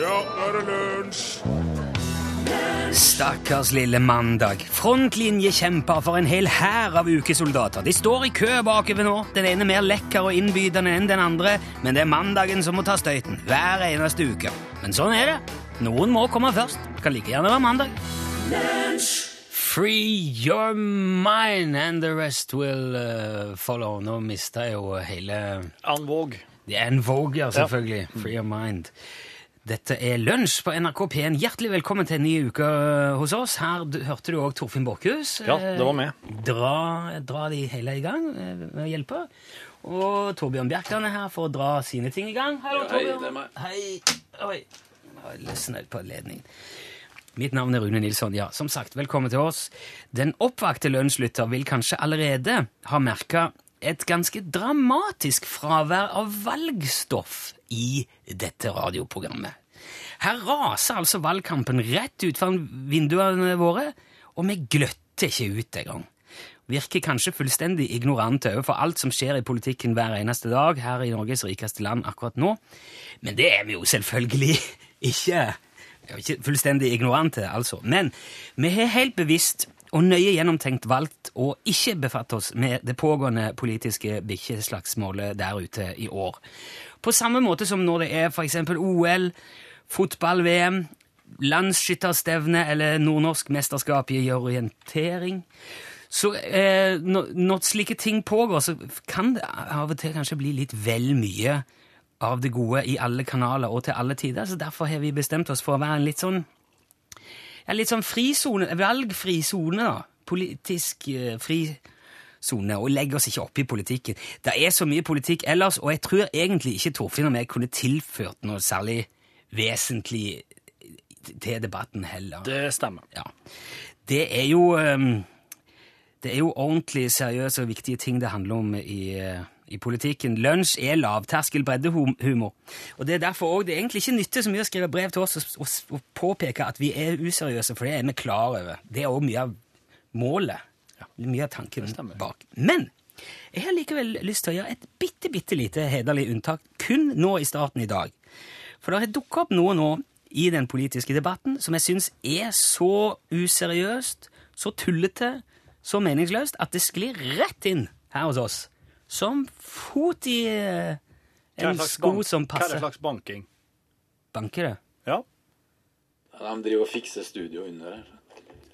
Ja, nå er det lunsj! Stakkars lille mandag. Frontlinjekjemper for en hel hær av ukesoldater. De står i kø bakover nå, den ene mer lekker og innbydende enn den andre, men det er mandagen som må ta støyten hver eneste uke. Men sånn er det. Noen må komme først. Kan like gjerne være mandag. Free your mind and the rest will uh, follow. Nå mista jeg jo hele En våg. Det er en Vogue, ja, selvfølgelig. Free your mind. Dette er Lunsj på NRK P1. Hjertelig velkommen til en ny uke øh, hos oss. Her hørte du òg Torfinn Borchhus. Ja, det var med. eh, Dra, dra de hele i gang eh, med å hjelpe. Og Torbjørn Bjerkan er her for å dra sine ting i gang. Hallo, Hei, Torbjørn. det er meg. Hei. Oi. Jeg løsnet på ledningen. Mitt navn er Rune Nilsson. Ja, som sagt, velkommen til oss. Den oppvakte lunsjlytter vil kanskje allerede ha merka et ganske dramatisk fravær av valgstoff i dette radioprogrammet. Her raser altså valgkampen rett ut fra vinduene våre, og vi gløtter ikke ut engang. Virker kanskje fullstendig ignorante overfor alt som skjer i politikken hver eneste dag her i Norges rikeste land akkurat nå, men det er vi jo selvfølgelig ikke. Ikke fullstendig ignorante, altså. Men vi har helt bevisst og nøye gjennomtenkt valgt å ikke befatte oss med det pågående politiske bikkjeslagsmålet der ute i år. På samme måte som når det er eksempel OL, fotball-VM, landsskytterstevne eller nordnorsk mesterskap i orientering. Så eh, når, slike ting pågår, så kan det av og til kanskje bli litt vel mye av det gode i alle kanaler og til alle tider. Så derfor har vi bestemt oss for å være en litt sånn ja, litt sånn frisone, valgfri sone, da. Politisk eh, frisone, og legger oss ikke opp i politikken. Det er så mye politikk ellers, og jeg tror egentlig ikke Torfinn og jeg kunne tilført noe særlig vesentlig til debatten heller. Det stemmer. Ja. Det er jo ehm, Det er jo ordentlig seriøse og viktige ting det handler om i, i politikken. Lunsj er lavterskel breddehumor. Og det er derfor også, det er egentlig ikke nyttig så mye å skrive brev til oss og, og, og påpeke at vi er useriøse, for det er vi klar over. Det er også mye av målet. Mye av tanken bak. Men jeg har likevel lyst til å gjøre et bitte, bitte lite hederlig unntak kun nå i starten i dag. For det har dukket opp noe nå i den politiske debatten som jeg syns er så useriøst, så tullete, så meningsløst at det sklir rett inn her hos oss. Som fot i eh, en sko bank- som Hva er det slags banking? Banker det? Ja. Ja, de driver og fikser studio under her.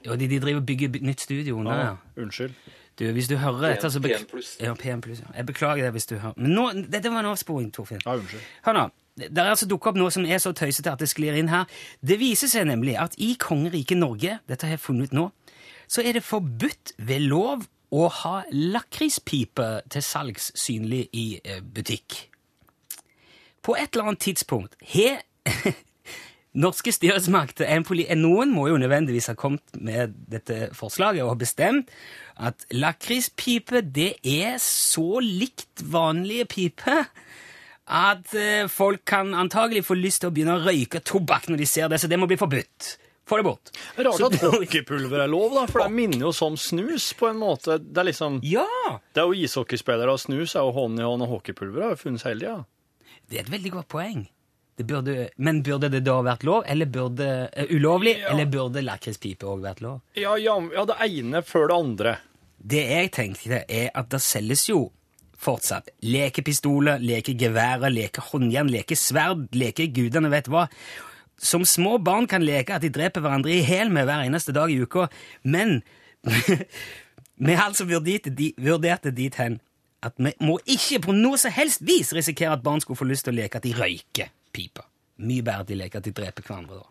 Ja, de, de driver og bygger nytt studio under ja. Unnskyld. Du, hvis du hører dette, så bek- P1 pluss. Ja, P1 pluss. ja. Jeg beklager det hvis du hører. Men nå, dette var en avsporing, Torfinn. Ja, unnskyld. Hør nå. Det er altså dukket opp noe som er så tøysete at det sklir inn her. Det viser seg nemlig at i kongeriket Norge, dette har jeg funnet ut nå, så er det forbudt ved lov å ha lakrispipe til salgs synlig i eh, butikk. På et eller annet tidspunkt har norske styresmakter Noen må jo nødvendigvis ha kommet med dette forslaget og bestemt at lakrispipe det er så likt vanlige piper at eh, folk kan antagelig få lyst til å begynne å røyke tobakk når de ser det, så det må bli forbudt. Få det bort. Rart at hockeypulver er lov, da, for det minner jo som snus på en måte. Det er liksom Ja! Det er jo ishockeyspillere og snus er jo hånd i hånd, og hockeypulver har jo funnes hele tida. Det er et veldig godt poeng. Det burde, men burde det da vært lov, eller burde, uh, ulovlig, Ja. eller burde lakrispipe òg vært lov? Ja, ja, ja, det ene før det andre. Det jeg tenkte, er at det selges jo fortsatt lekepistoler, lekegeværer, lekehåndjern, lekesverd, leke gudene vet hva. Som små barn kan leke at de dreper hverandre i hel med hver eneste dag i uka, men vi har altså vurdert det, dit hen at vi må ikke på noe som helst vis risikere at barn skulle få lyst til å leke at de røyker pipa. Mye bedre at de leker at de dreper hverandre da.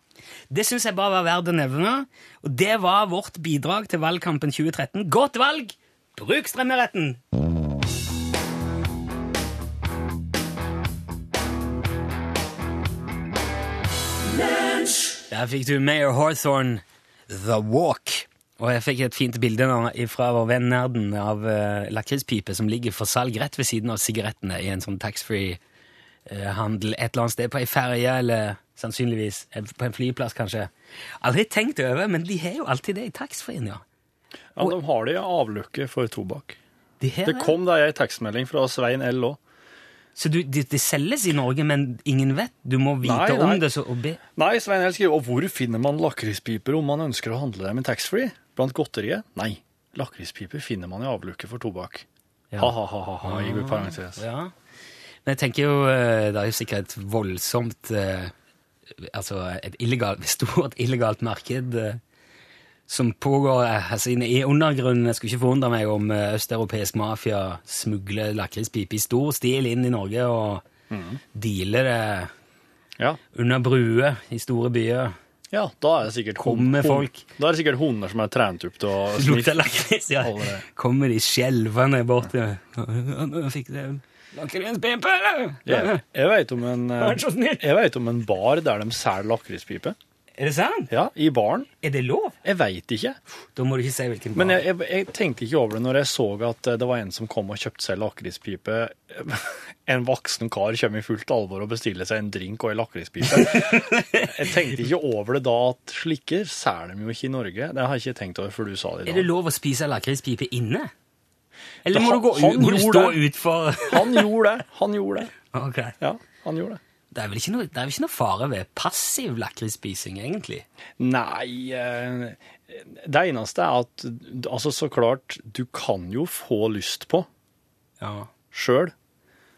Det syns jeg bare var verdt å nevne, og det var vårt bidrag til valgkampen 2013. Godt valg! Bruk strømmeretten! Der fikk du Mayor Hawthorne, The Walk. Og jeg fikk et fint bilde nå fra vår venn Nerden av uh, lakrispipe som ligger for salg rett ved siden av sigarettene i en sånn taxfree-handel et eller annet sted på ei ferje, eller sannsynligvis eh, på en flyplass, kanskje. Aldri tenkt over, men de har jo alltid det i taxfree-en, ja. Ja, De har det i avlukket for tobakk. De Det kom da ei tekstmelding fra Svein L òg. Så du, det, det selges i Norge, men ingen vet? Du må vite Nei, nei. om det så, og be? Nei, Svein Hell skriver, og hvor finner man lakrispiper om man ønsker å handle dem i taxfree? Blant godteriet? Nei, lakrispiper finner man i avluket for tobakk. Ja. Ha, ha, ha, ha, ha, i parentes. Ja. Men jeg tenker jo, eh, det er jo sikkert et voldsomt eh, Altså et illegalt, stort illegalt marked eh, som pågår eh, altså, i undergrunnen. Jeg skulle ikke forundre meg om eh, østeuropeisk mafia smugler lakrispipe i stor stil inn i Norge og mm. dealer det Ja. under bruer i store byer. ja, da er det sikkert Kommer folk. Da er det sikkert hunder som er trent opp til å Lukte lakris, ja. Kommer de skjelvende bort til ja. fikk det lakrispipe! Jeg, jeg om en eh, Vær så snill! Jeg vet om en bar der de selger lakrispipe. Er det sant? Ja, i baren. Er det lov? Jeg veit ikke. Da må du ikke si hvilken Men jeg, jeg, jeg tenkte ikke over det når jeg så at eh, det var en som kom og kjøpte seg lakrispipe. En voksen kar kommer i fullt alvor og bestiller seg en drink og en lakrispipe. Jeg tenkte ikke over det da at slikker selger de jo ikke i Norge. Det har jeg ikke tenkt over før du sa det i dag. Er det lov å spise lakrispipe inne? Eller må du, gå, ut- må du stå utfor Han gjorde det. Han gjorde det. Ok. Ja, han gjorde det. Det er vel ikke noe, det er vel ikke noe fare ved passiv lakrisspising, egentlig? Nei eh, Det eneste er at altså så klart, du kan jo få lyst på Ja. sjøl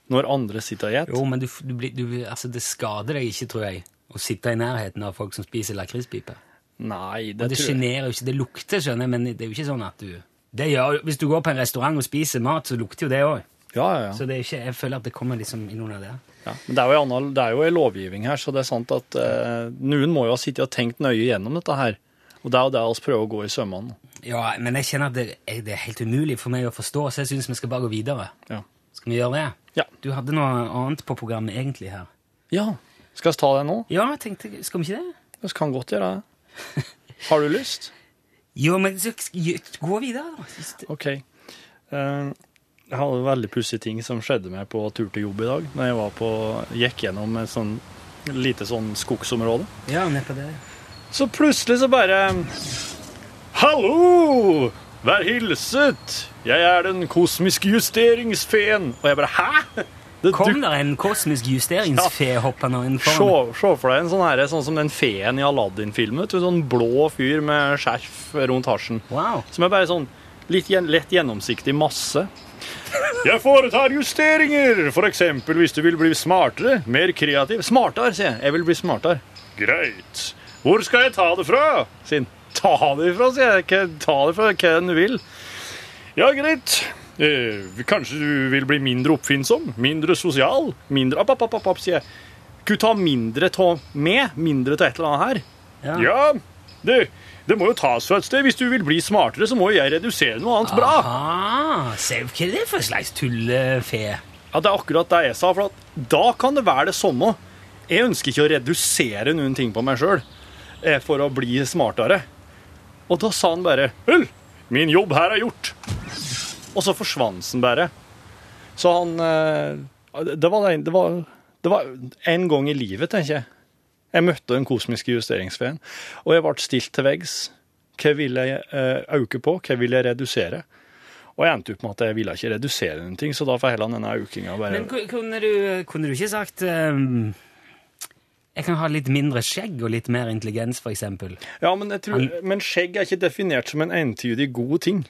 når andre sitter og et. Jo, men du, du, blir- du, altså det skader deg ikke, tror jeg, å sitte i nærheten av folk som spiser lakrispipe. Nei, Og det, det tror jeg. sjenerer jo ikke. Det lukter, skjønner jeg, men det er jo ikke sånn at du det gjør, Hvis du går på en restaurant og spiser mat, så lukter jo det òg. Ja, ja, ja. Så det er ikke, jeg føler at det kommer liksom inn under det. Ja, men det er, jo en annen, det er jo en lovgivning her, så det er sant at eh, noen må jo ha sittet og tenkt nøye gjennom dette her. Og det er jo det vi prøver å gå i sømmene. Ja, men jeg kjenner at det, er- det er helt umulig for meg å forstå, så jeg syns vi skal bare gå videre. Ja. Skal vi gjøre det? Ja. Du hadde noe annet på programmet egentlig her. ja. Skal vi ta det nå? Ja, jeg tenkte, skal vi ikke det? Vi kan godt gjøre det. Har du lyst? Jo, men gå videre, da. OK. Eh, jeg hadde veldig pussige ting som skjedde meg på tur til jobb i dag. Når jeg var på, gikk gjennom et sånn lite sånn skogsområde. Ja, nedpå det. Så plutselig så bare Hallo! Vær hilset! Jeg er den kosmiske justeringsfeen. Og jeg bare Hæ? Det Kom der en kosmisk justeringsfe hoppende inn Se, se for deg en sånn, her, sånn som den feen i Aladdin-filmen. En Sånn blå fyr med skjerf rundt hasjen. Wow. Som er bare sånn litt lett gjennomsiktig masse. Jeg foretar justeringer, eksempel hvis du vil bli smartere, mer kreativ. Smartere, sier jeg. Jeg vil bli smartere. Greit. Hvor skal jeg ta det fra? Sier han. Ta det fra, sier jeg. Ta det fra hva du vil. Ja, greit. Eh, kanskje du vil bli mindre oppfinnsom, mindre sosial, mindre App, app, app, app, sier jeg. Kunne ta mindre av med, mindre av et eller annet her. Ja. Ja, det, det må jo tas fra et sted. Hvis du vil bli smartere, så må jo jeg redusere noe annet bra. Ah, se, hva er det for slags tullefe? Ja, Det er akkurat det jeg sa, for at da kan det være det samme. Jeg ønsker ikke å redusere noen ting på meg sjøl for å bli smartere. Og da sa han bare Vel, min jobb her er gjort. Og så forsvant han bare. Så han eh, det, var, det, var, det var en gang i livet, tenker jeg. Jeg møtte den kosmiske justeringsfeen, og jeg ble stilt til veggs. Hva vil jeg eh, øke på? Hva vil jeg redusere? Og jeg endte opp med at jeg ville ikke redusere noen ting, så da får heller denne økinga bare Men kunne du, kunne du ikke sagt um, Jeg kan ha litt mindre skjegg og litt mer intelligens, eksempel. Ja, men, jeg tror, men skjegg er ikke definert som en entydig god ting.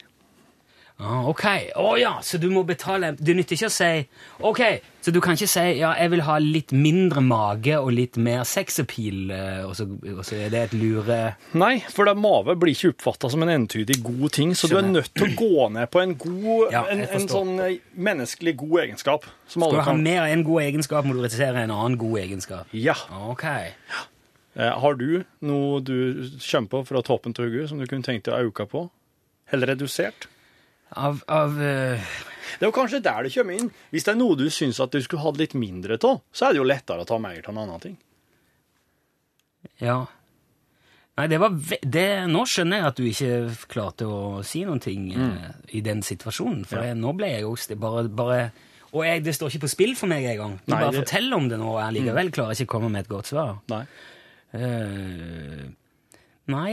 Ah, ok. Å ja, så du må betale Det nytter ikke å si Ok, så du kan ikke si ja, jeg vil ha litt mindre mage og litt mer sexappeal, eh, og så, og så er det et lure Nei, for det mave blir ikke oppfatta som en entydig god ting, så du er nødt til å gå ned på en god, Ja, en, en sånn eh, menneskelig god egenskap. Som Skal du ha mer enn en god egenskap, må du retisere en annen god egenskap. Ja. Ok. Eh, har du noe du kommer på fra toppen av hodet som du kunne tenkt deg å øke på? Eller redusert? Av, av uh... Det er jo kanskje der det kommer inn. Hvis det er noe du syns at du skulle hatt litt mindre av, så er det jo lettere å ta mer av en annen ting. Ja. Nei, det var det, Nå skjønner jeg at du ikke klarte å si noen ting eh, i den situasjonen. For Mm. Ja. jeg, nå ble jeg jo bare, bare Og jeg, det står ikke på spill for meg engang. Du Nei, bare det- Mm. forteller om det nå, og jeg likevel klarer ikke å komme med et godt svar. Nei. Uh, nei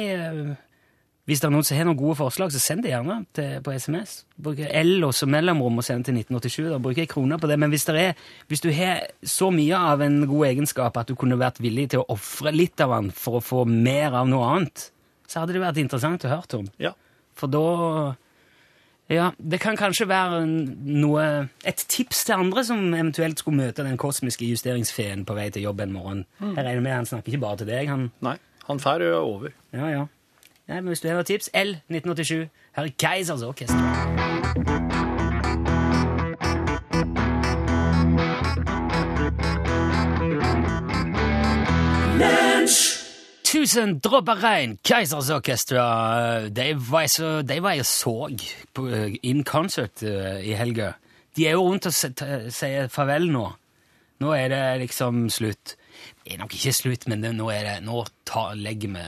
Hvis det er noen som har noen gode forslag, så send det gjerne til, på SMS. Bruk L og så mellomrom og send til 1987. Da bruker jeg kroner på det. Men hvis, det er, hvis du har så mye av en god egenskap at du kunne vært villig til å ofre litt av den for å få mer av noe annet, så hadde det vært interessant å høre om. Ja. For da Ja, det kan kanskje være noe Et tips til andre som eventuelt skulle møte den kosmiske justeringsfeen på vei til jobb en morgen. Jeg regner med han snakker ikke bare til deg. han... Nei, han drar over. Ja, ja. Nei, men Hvis du har noen tips, L 1987. Her er Keisers Orkester. Tusen dråper regn, Keisers Orkestra. De var så, de var jeg så på, eh, in concert eh, i helga. De er jo rundt og sier farvel nå. Nå er det liksom slutt. Er nok ikke slutt, men det, nå, det, nå ta, legger vi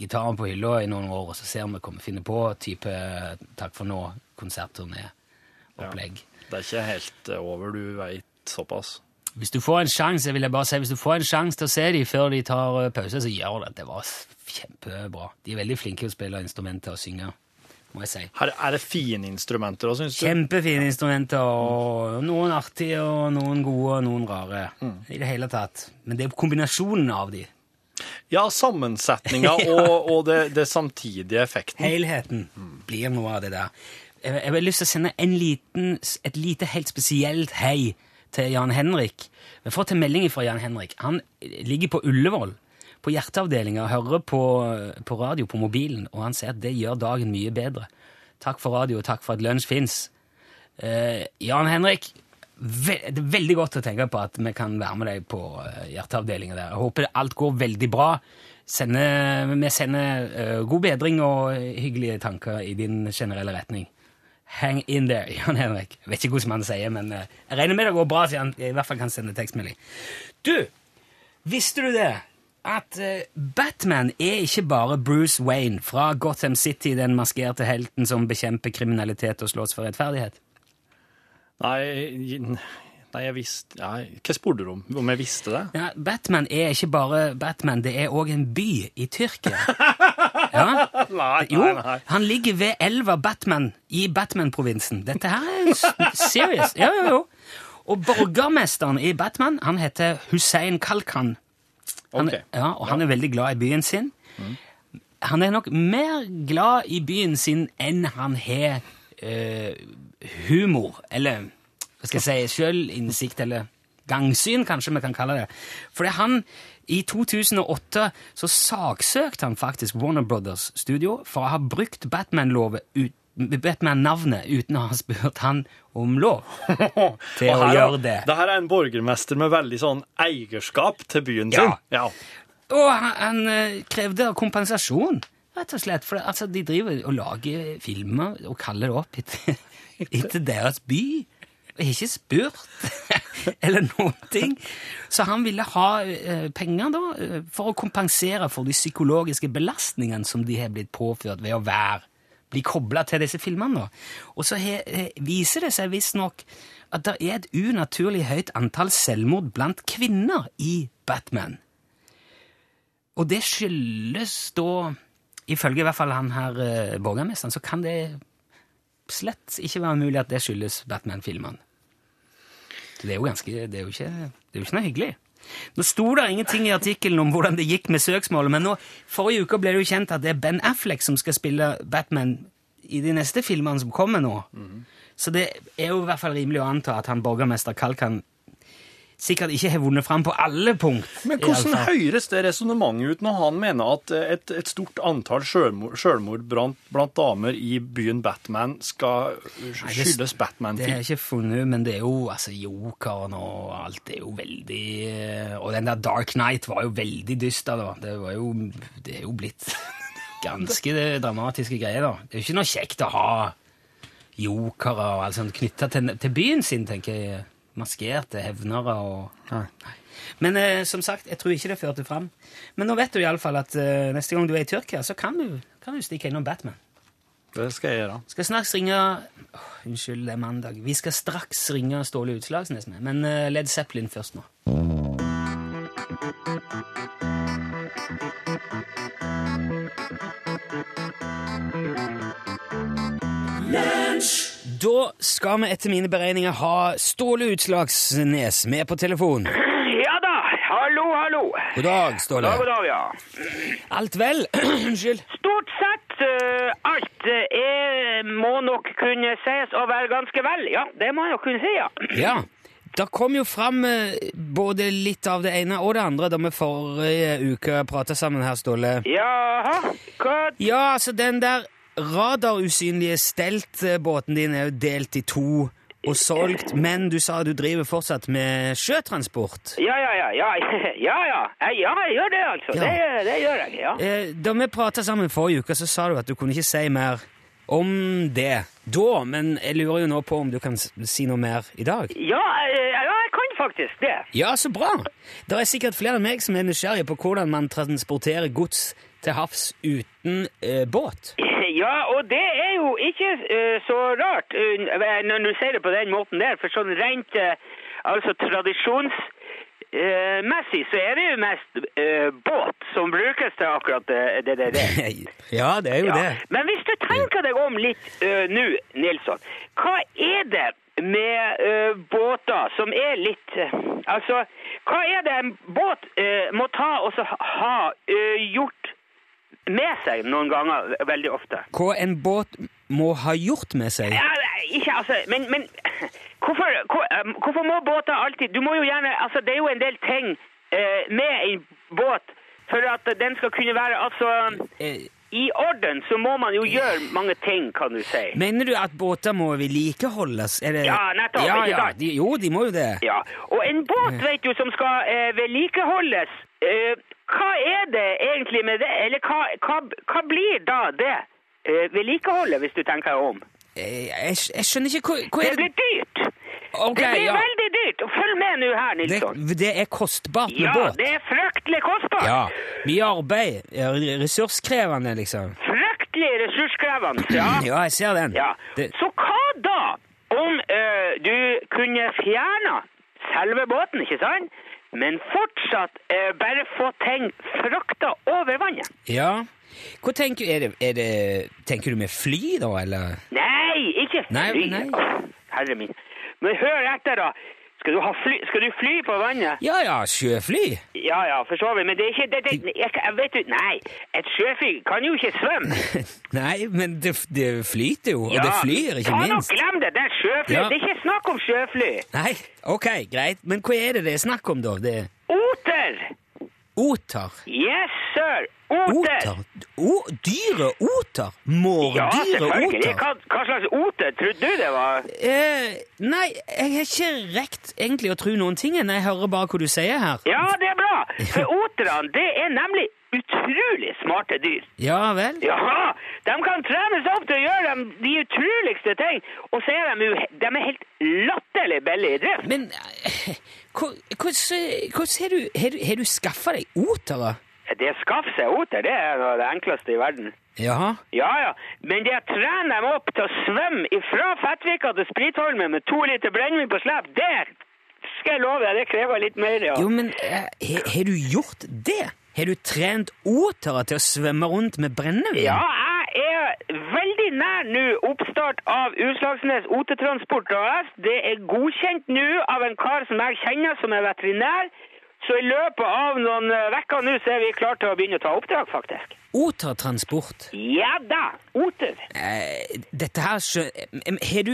gitaren på hylla i noen år, og så ser vi hva vi finner på type Takk for nå-konsertturné-opplegg. Det er ikke helt eh, over, du veit såpass. Hvis du får en sjanse, vil jeg bare si, hvis du får en sjanse til å se dem før de tar eh, pause, så gjør det. Det var kjempebra. De er veldig flinke til å spille instrumenter og synge, må jeg si. Her er det fine instrumenter òg, syns du? Kjempefine instrumenter, og noen artige, og noen gode, og noen rare. Mm. I det hele tatt. Men det er kombinasjonen av de. Ja, sammensetninga og, og det, det samtidige effekten. Helheten blir noe av det der. Jeg, jeg har lyst til å sende en liten, et lite helt spesielt hei til Jan Henrik. Vi har fått en melding fra Jan Henrik. Han ligger på Ullevål på hjerteavdelinga hører på, på radio på mobilen, og han sier at det gjør dagen mye bedre. Takk for radio, og takk for at lunsj fins. Eh, Jan Henrik, ve det er veldig godt å tenke på at vi kan være med deg på uh, hjerteavdelinga der. Jeg håper alt går veldig bra. Sende, vi sender uh, god bedring og hyggelige tanker i din generelle retning. Hang in there, Jan Henrik. Jeg vet ikke hvordan man sier, men uh, jeg regner med det går bra, så jeg i hvert fall kan sende tekstmelding. Du, visste du det? At eh, Batman er ikke bare Bruce Wayne fra Gotham City, den maskerte helten som bekjemper kriminalitet og slåss for rettferdighet. Nei, nei, jeg visste nei, Hva spurte du om? Om jeg visste det? Ja, Batman er ikke bare Batman, det er òg en by i Tyrkia. Ja? Nei, Jo, nei, nei. han ligger ved elva Batman i Batman-provinsen. Dette her er serious. Ja, jo, jo. Og borgermesteren i Batman, han heter Hussein Kalkan. Han, okay. ja, og han er veldig glad i byen sin. Han er nok mer glad i byen sin enn han har eh, humor, eller hva skal jeg si, sjølinnsikt, eller gangsyn, kanskje vi kan kalle det. Fordi han, i 2008, så saksøkte han faktisk Warner Brothers Studio for å ha brukt Batman-lovet ut Batman-navnet uten å ha spurt han om lov til å gjøre det. Det her er en borgermester med veldig sånn eierskap til byen Ja. sin. Ja. Og han, han eh, krevde kompensasjon, rett og slett. For altså, de driver og lager filmer og kaller det opp etter, etter deres by. Og har ikke spurt eller noen ting. Så han ville ha eh, penger da, eh, for å kompensere for de psykologiske belastningene som de har blitt påført ved å være bli kobla til disse filmene. Og så viser det seg visstnok at det er et unaturlig høyt antall selvmord blant kvinner i Batman. Og det skyldes da, ifølge i hvert fall han her eh, borgermesteren, så kan det slett ikke være mulig at det skyldes Batman-filmene. Det er jo ganske, det er jo ikke, det er jo ikke noe hyggelig. Nå sto det ingenting i artikkelen om hvordan det gikk med søksmålet, men nå, forrige uke ble det jo kjent at det er Ben Affleck som skal spille Batman i de neste filmene som kommer nå. Så det er jo i hvert fall rimelig å anta at han borgermester Kalkan sikkert ikke har vunnet fram på alle punkt. Men hvordan høres det resonnementet ut når han mener at et, et stort antall selvmord, blant, blant damer i byen Batman skal skyldes Det har jeg ikke funnet, men det er jo altså Jokeren og alt er jo veldig eh, Og den der Dark Knight var jo veldig dyster, da. Det var jo Det er jo blitt ganske dramatiske greier, da. Det er jo ikke noe kjekt å ha jokere og alt sånt knytta til, til byen sin, tenker jeg. Maskerte hevnere og Nei. Men eh, som sagt, jeg tror ikke det førte fram. Men nå vet du iallfall at eh, neste gang du er i Tyrkia, så kan du, kan du stikke innom Batman. Det skal jeg gjøre. Skal straks ringe oh, Unnskyld, det er mandag. Vi skal straks ringe Ståle Utslagsnes med, men eh, Led Zeppelin først nå. Skal vi etter mine beregninger ha Ståle Utslagsnes med på telefon. Ja da, hallo, hallo. God dag, Ståle. God dag, ja. Alt vel? Unnskyld. Stort sett uh, alt eh, er, må nok kunne sies å være ganske vel. Ja, det må jeg nok kunne si, ja. Ja. Det kom jo fram eh, både litt av det ene og det andre da vi forrige uke prata sammen her, Ståle. Jaha, hva Ja, altså, den der radarusynlige steltbåten din er jo delt i to og solgt, men du sa du driver fortsatt med sjøtransport. Ja, ja, ja, ja, ja, ja, ja, jeg gjør det altså. Ja. Det, det gjør jeg, ja. Eh, Da vi prata sammen forrige uke, så sa du at du kunne ikke si mer om det da, men jeg lurer jo nå på om du kan si noe mer i dag? Ja, eh, ja, jeg kan faktisk det. Ja, så bra! Det er sikkert flere enn meg som er nysgjerrige på hvordan man transporterer gods til havs uten eh, båt. Ja, og det er jo ikke uh, så rart uh, når du sier det på den måten der, for sånn rent uh, altså tradisjonsmessig så er det jo mest uh, båt som brukes til akkurat det, det, det, det. ja, det er jo Ja. det. Men hvis du tenker deg om litt nå, Nilsson, hva er det med båter som er litt Altså, hva er det en båt må ta og så ha gjort med seg noen ganger veldig ofte? Hva en båt må ha gjort med seg. Ja, ikke altså Men, men hvorfor, hvor, øh, hvorfor må båter alltid Du må jo gjerne Altså, det er jo en del ting eh, med en båt for at den skal kunne være altså Eh, I orden så må man jo gjøre mange ting, kan du si. Mener du at båter må vedlikeholdes? Det... Ja, nettopp, Ja, ja, de, jo, de må jo det. Ja, og en båt, vet du, som skal eh, vedlikeholdes, eh, hva er det egentlig med det? Eller hva, hva, hva blir da det? Eh, vedlikeholdet, hvis du tenker deg om. Eh, Jeg, jeg skjønner ikke hva, hva Det er det? blir dyrt. Okay, det blir ja. veldig dyrt. Følg med nå her, Nilsson. det er kostbart med Ja, båt. det er fryktelig kostbart. Ja, Mye arbeid. Ressurskrevende, liksom. Fryktelig ressurskrevende, ja. Ja, jeg ser den. Ja. Det, Så hva da om eh, du kunne fjerna selve båten, ikke sant? Men fortsatt eh, bare få ting frakta over vannet? ja. Hva tenker, er det, er det, tenker du med fly, da, eller? Nei, ikke fly. Nei, nei. Åh, Herre min. Men hør etter, da. Skal du, fly, skal du fly på vannet? Ja ja, sjøfly. Ja, ja, for så vidt. Men det er ikke det, det, jeg, jeg vet du, Nei, et sjøfly kan jo ikke svømme. Nei, men det, det flyter jo, og det flyr, ikke ta minst. glem det. Det er sjøfly. Ja. Det er ikke snakk om sjøfly. Nei, ok, greit. Men hva er det det er snakk om, da? Det er Oter. Oter. Yes, sir. Oter. Oter? O, dyre oter? Ja, Mårdyre selvfølgelig. oter? Hva, hva slags oter trodde du det var? Eh, nei, jeg har ikke rekt egentlig å tro noen ting. Jeg hører bare hva du sier her. Ja, det er bra. For oterne, det er nemlig utrolig smarte dyr. Ja vel? Ja, de kan trenes opp til å gjøre de, de utroligste ting. Og så er de de er helt latterlig billige i drift. Men eh, hvordan har du, du, skaffa deg otere? Det å skaffe seg oter, det er det enkleste i verden. Jaha. Ja, ja. Men det å trene dem opp til å svømme fra Fettvika til Spritholmen med to liter brennevin på slep, det skal jeg love deg, det krever litt mer, ja. Jo, men eh, har du gjort det? Har du trent otere til å svømme rundt med brennevin? Ja, jeg er veldig nær nå oppstart av Utslagsnes Otetransport AS. Det er godkjent nå av en kar som jeg kjenner som er veterinær. Så i løpet av noen eh, uker nå så er vi klare til å begynne å ta oppdrag, faktisk. Otertransport? Ja da, oter. Eh, dette her. Har du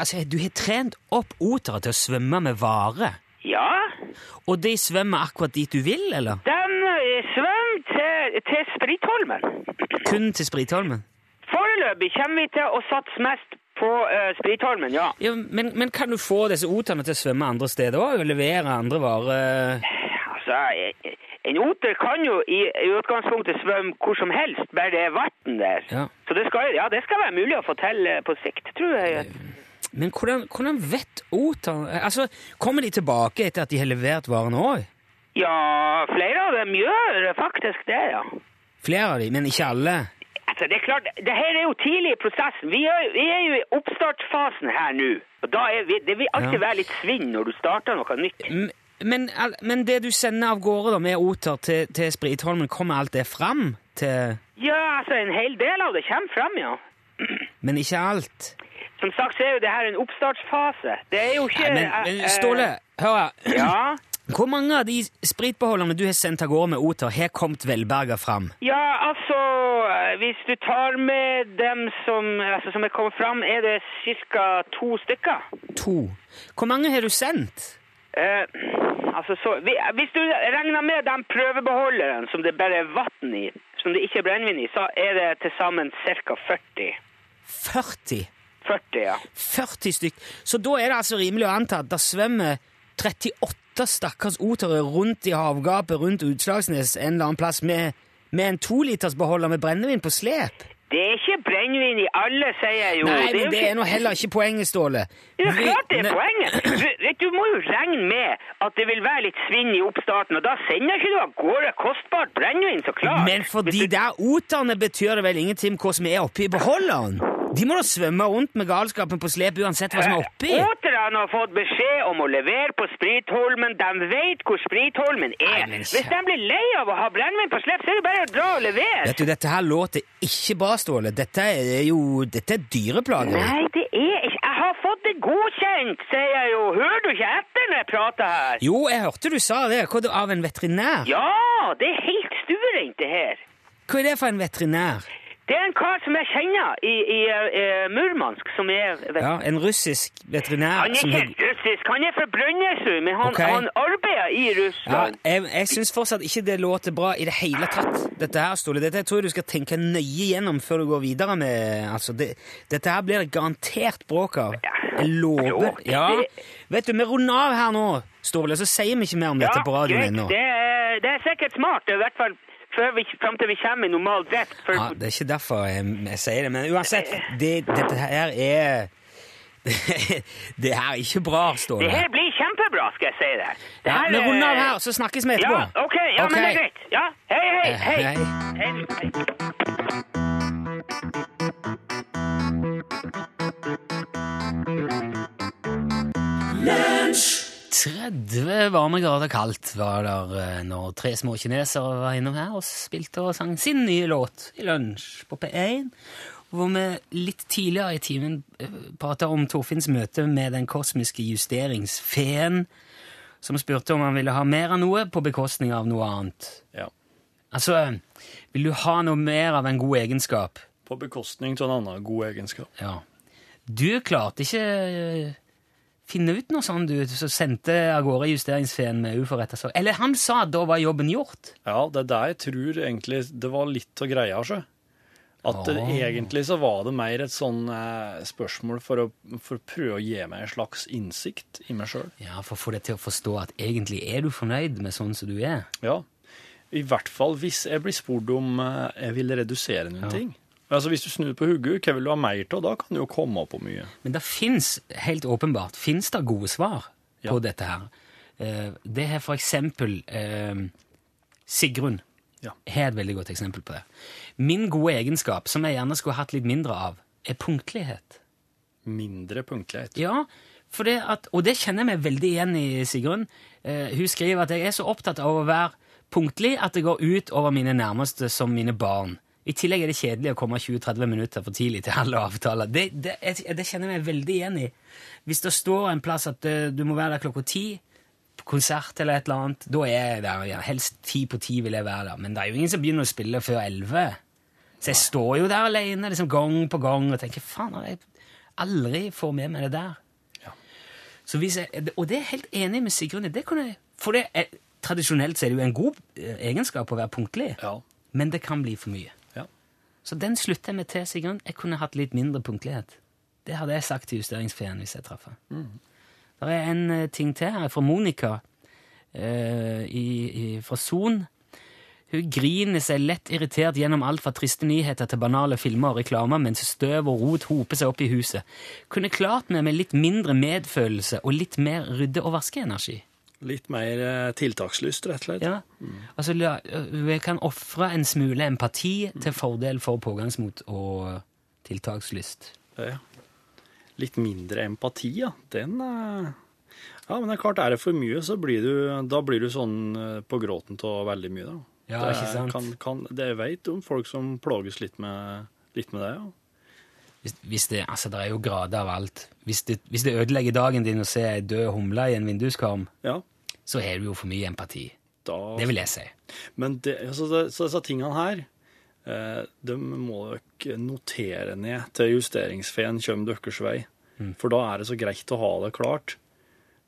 Altså, du har trent opp otere til å svømme med vare? Ja, Og de svømmer akkurat dit du vil, eller? de eh, svømmer til, til Spritholmen. Kun til Spritholmen? Foreløpig kommer vi til å satse mest på uh, Spritholmen, ja. Ja, men, men kan du få disse oterne til å svømme andre steder òg, og levere andre varer? Altså, eh, en oter kan jo i, i utgangspunktet svømme hvor som helst, bare det er vann der. Ja. Så det skal, ja, det skal være mulig å få til eh, på sikt, tror jeg. Men hvordan, hvordan vet oter Altså, Kommer de tilbake etter at de har levert varene òg? Ja, flere av dem gjør faktisk det, ja. Flere av de, men ikke alle? Altså, det er klart, det her er jo tidlig i prosessen. Vi er, vi er jo i oppstartsfasen her nå. Og da er vi, det vil alltid Ja. være litt svinn når du starter noe nytt. Men, men det du sender av gårde da, med oter til, til Spritholmen, kommer alt det fram til Ja, altså, en hel del av det kommer frem, ja. Men ikke alt? som sagt så er jo det her en oppstartsfase. Det er jo ikke Nei, men, men eh, Ståle, hør her. Ja, Hvor mange av de spritbeholderne du har sendt av gårde med Oter, har kommet velberga fram? ja, altså Hvis du tar med dem som, altså, som er kommet fram, er det ca. to stykker. To. Hvor mange har du sendt? Eh, altså, så, hvis du regner med den prøvebeholderen som det bare er vann i, som det ikke er brennevin i, så er det til sammen ca. 40. 40. 40, ja. 40 stykk. Så da er det altså rimelig å anta at det svømmer 38 stakkars otere rundt i havgapet rundt Utslagsnes en eller annen plass med, med en tolitersbeholder med brennevin på slep. Det er ikke brennevin i alle, sier jeg jo. Nei, er men det ikke- er nå heller ikke poenget, Ståle. Det er klart det er poenget. Du, du må jo regne med at det vil være litt svinn i oppstarten, og da sender ikke du av gårde kostbart brennevin, så klart. Men for de der oterne betyr det vel ingenting hva som er oppi beholderen? De må da svømme rundt med galskapen på slep uansett hva som er oppi. Oterne har fått beskjed om å levere på Spritholmen. De vet hvor Spritholmen er. Nei, men Hvis de blir lei av å ha brennevin på slep, så er det bare å dra og levere. Vet du, Dette her låter ikke bra, Ståle. Dette er jo dette er dyreplager. Nei, det er ikke Jeg har fått det godkjent, sier jeg jo. Hører du ikke etter når jeg prater her? Jo, jeg hørte du sa det. Hva Av en veterinær? Ja, det er helt stuerent, det her. Hva er det for en veterinær? Det er en kar som jeg kjenner i, i i Murmansk, som er vet, Ja, En russisk veterinær Han er ikke russisk, han er fra Brønnøysund, men han, okay. han arbeider i Ja, Russland. jeg jeg syns fortsatt ikke det låter bra i det hele tatt. Dette her, Ståle, dette tror jeg du skal tenke nøye gjennom før du går videre med altså, det, Dette her blir det garantert bråk av. Jeg lover. Ja. Vet du, vi runder av her nå, Ståle, så sier vi ikke mer om dette på radioen ennå. Det, det er sikkert smart, i hvert fall før vi, frem til vi kommer i normal drift. For, Ja, Det er ikke derfor jeg, jeg sier det, men uansett, det, dette her er Det her er ikke bra, Ståle. det her blir kjempebra, skal jeg si deg. Det Ja, her vi er- runder av her, så snakkes vi etterpå. Ja, ok, ja, men det er greit. Ja, hei, hei, hei. hei. hei. hei. hei. 30 varmegrader kaldt var der eh, når tre små kinesere var innom her og spilte og sang sin nye låt i lunsj på P1. Hvor vi litt tidligere i timen prata om Torfinns møte med den kosmiske justeringsfeen, som spurte om han ville ha mer av noe på bekostning av noe annet. Ja. Altså, vil du ha noe mer av en god egenskap? På bekostning av en annen god egenskap. Ja. Du klarte ikke eh, finne ut noe sånn, du, så sendte av gårde justeringsfeen med uforretta sak. Eller han sa at da var jobben gjort. Ja, det er det jeg tror egentlig det var litt av greia, sjø. At det, Ah. egentlig så var det mer et sånn eh, spørsmål for å, for å prøve å gi meg en slags innsikt i meg sjøl. Ja, For å få deg til å forstå at egentlig er du fornøyd med sånn som du er. Ja. I hvert fall hvis jeg blir spurt om eh, jeg vil redusere noen Ja. ting. Altså Hvis du snur på hodet, hva vil du ha mer av? Da kan det jo komme på mye. Men det fins, helt åpenbart, finnes det gode svar Ja. på dette her. Eh, Det har for eksempel eh, Sigrun. Ja. har et veldig godt eksempel på det. Min gode egenskap, som jeg gjerne skulle hatt litt mindre av, er punktlighet. Mindre punktlighet. Ja, for det at, og det kjenner jeg meg veldig igjen i Sigrun. Eh, hun skriver at jeg er så opptatt av å være punktlig at det går ut over mine nærmeste som mine barn. I tillegg er det kjedelig å komme 20-30 minutter for tidlig til alle avtaler. Det, det, det kjenner jeg meg veldig igjen i. Hvis det står en plass at eh, du må være der klokka ti, på konsert eller et eller annet, da er jeg der. Ja, helst ti på ti vil jeg være der. Men det er jo ingen som begynner å spille før elleve. Så jeg står jo der alene liksom gang på gang og tenker faen, jeg aldri får med meg det der. Så hvis jeg, og det er jeg helt enig med Sigrun i. For det er, tradisjonelt så er det jo en god eh, egenskap å være punktlig, Ja. men det kan bli for mye. Så den slutter jeg med til, Sigrun. Jeg kunne hatt litt mindre punktlighet. Det hadde jeg sagt til justeringsfeen hvis jeg traff henne. Det er en eh, ting til her fra Monica eh, i, i, fra Son. Hun griner seg lett irritert gjennom alt fra triste nyheter til banale filmer og reklamer mens støv og rot hoper seg opp i huset. Kunne klart meg med litt mindre medfølelse og litt mer rydde- og vaskeenergi. Litt mer eh, tiltakslyst, rett og slett. Ja. Altså, vi kan ofre en smule empati til fordel for pågangsmot og tiltakslyst. Ja. Litt mindre empati, ja. Den er Ja, men det er klart, er det for mye, så blir du, da blir du sånn eh, på gråten av veldig mye, da. Ja, det, ikke sant? Kan, kan, det jeg vet om folk som plages litt med, litt med det, ja. Hvis, hvis det, altså, det er jo grader av alt. Hvis det, hvis det ødelegger dagen din å se ei død humle i en vinduskarm, Ja, så har du jo for mye empati. da Det vil jeg si. Men det, så, så disse tingene her, eh, de må dere notere ned til justeringsfeen kommer deres vei. For da er det så greit å ha det klart.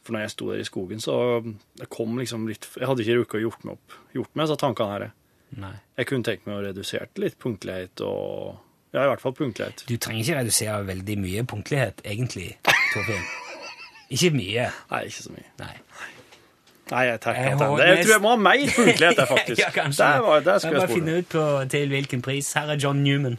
For når jeg sto der i skogen, så jeg kom liksom litt Jeg hadde ikke rukket å gjort meg opp gjort meg disse tankene her. Nei. Jeg kunne tenkt meg å redusere litt punktlighet og Ja, i hvert fall punktlighet. Du trenger ikke redusere veldig mye punktlighet, egentlig, Torfinn. Ikke mye. Nei, ikke så mye. Nei. Nei, jeg tar Jeg det. Jeg tror jeg må ha mer punktlighet der, faktisk. ja, kanskje. Det, var, der skal Jeg jeg bare finne ut på, til hvilken pris. Her er John Newman.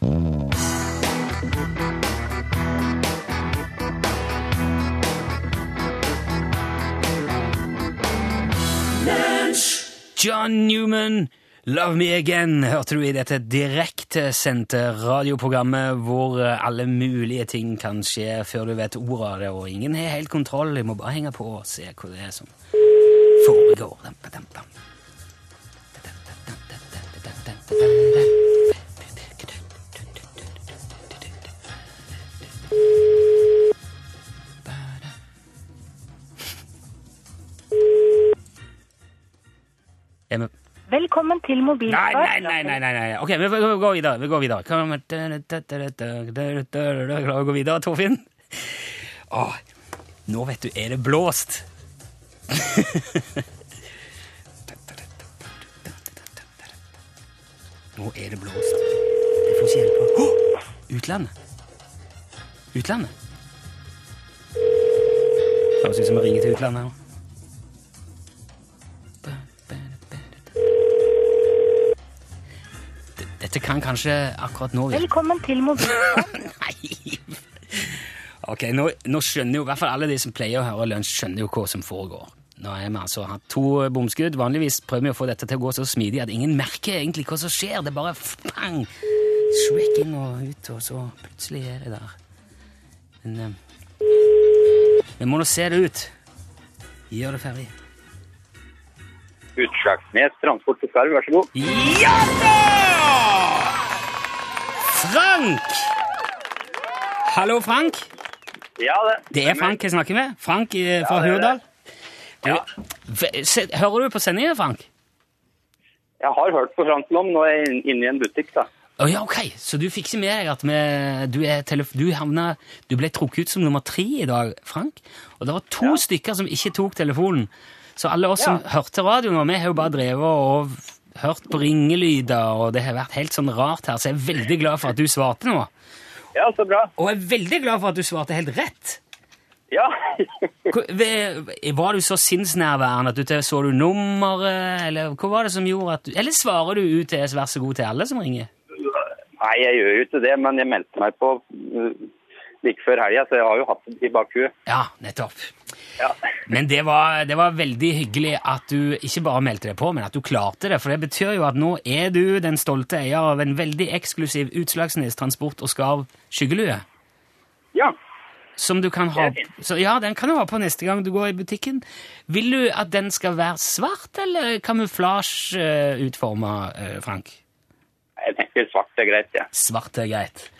John Newman, Love Me Again, hørte du i dette direktesendte radioprogrammet hvor eh, alle mulige ting kan skje før du vet ordet av det, og ingen har helt kontroll. Jeg må bare henge på og se hva det er som foregår. Jeg vi Velkommen til Nei, mobilsvar. nei, nei, nei, nei, nei. Ok, vi, vi, vi går videre. Vi går videre. Klarer å gå videre, Torfinn? Åh, nå vet du, er det blåst. Nå er det blåst. Jeg får ikke hjelp. Oh! utlandet. Utlandet. Høres ut som vi ringer til utlandet Dette kan kanskje akkurat nå virke Velkommen til mobilen. Nei! Ok, nå, nå skjønner jo i hvert fall alle de som pleier å høre lunsj, skjønner jo hva som foregår. Nå har vi altså hatt to bomskudd. Vanligvis prøver vi å få dette til å gå så smidig at ingen merker egentlig hva som skjer. Det er bare pang! Shrek inn og ut, og så plutselig er det der. Men eh, vi må nå se det ut. Gjør det ferdig. Utslagsnes Transport til Skarv, vær så god. Ja da! Frank! Hallo, Frank. Ja, det. Det er Frank jeg snakker med. Frank eh, fra Ja, Hurdal. Ja. hører du på sendingen, Frank? Jeg har hørt på Frank nå, men nå er jeg inne i en butikk, da. Oh, ja, ok. Så du ikke med deg at vi, du, er du, havna, du ble trukket ut som nummer tre i dag, Frank? Og det var to stykker som ikke tok telefonen. Så alle oss som hørte radioen, og vi har jo bare drevet og hørt på ringelyder, og det har vært helt sånn rart her, så jeg er veldig glad for at du svarte nå. Ja, så bra. Og jeg er veldig glad for at du svarte helt rett. Ja. Var du så sinnsnærværende at du så du nummeret, eller hva var det som gjorde at du Eller svarer du UTS vær så god til alle som ringer? Nei, jeg gjør jo ikke det, men jeg meldte meg på uh, like før helga, så jeg har jo hatt det i bakhuet. Ja, nettopp. Ja. Men det var, det var veldig hyggelig at du ikke bare meldte deg på, men at du klarte det. For det betyr jo at nå er du den stolte eier av en veldig eksklusiv Utslagsnes Transport og Skarv skyggelue. ja. Som du kan ha så Ja, den kan du ha på neste gang du går i butikken. Vil du at den skal være svart eller kamuflasjeutforma, eh, Frank? Jeg tenker svart er greit, ja. Svart er greit.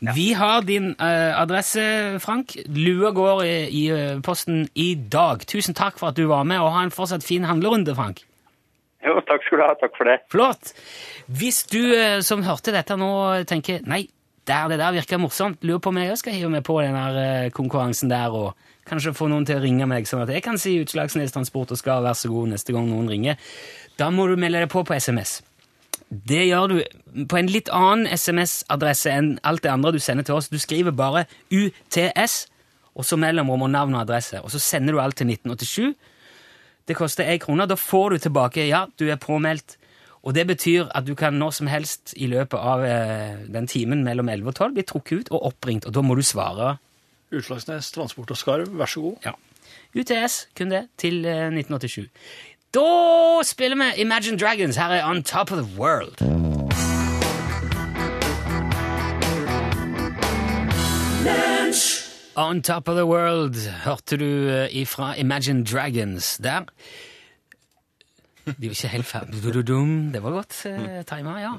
Vi har din eh, adresse, Frank. Lua går i, i eh, posten i dag. Tusen takk for at du var med, og ha en fortsatt fin handlerunde, Frank. Jo, takk skal du ha. Takk for det. Flott! Hvis du eh, som hørte dette nå, tenker nei, der, det der virker morsomt, lurer på om jeg skal hive meg på den eh, konkurransen der, og kanskje få noen til å ringe meg, sånn at jeg kan si Utslagsnes Transport og skal være så god neste gang noen ringer, da må du melde deg på på SMS. Det gjør du på en litt annen SMS-adresse enn alt det andre du sender til oss. Du skriver bare UTS, og så mellomrom og navn og adresse, og så sender du alt til 1987. Det koster én krone. Da får du tilbake ja, du er påmeldt. Og det betyr at du kan når som helst i løpet av eh, den timen mellom 11 og 12 bli trukket ut og oppringt, og da må du svare Utslagsnes Transport og Skarv, vær så god. ja. UTS, kun det, til eh, 1987. Da spiller vi Imagine Dragons. Her er On Top of the World. On Top of the World hørte du eh, ifra Imagine Dragons der. De var ikke helt ferdige. Det var godt uh, tima, ja.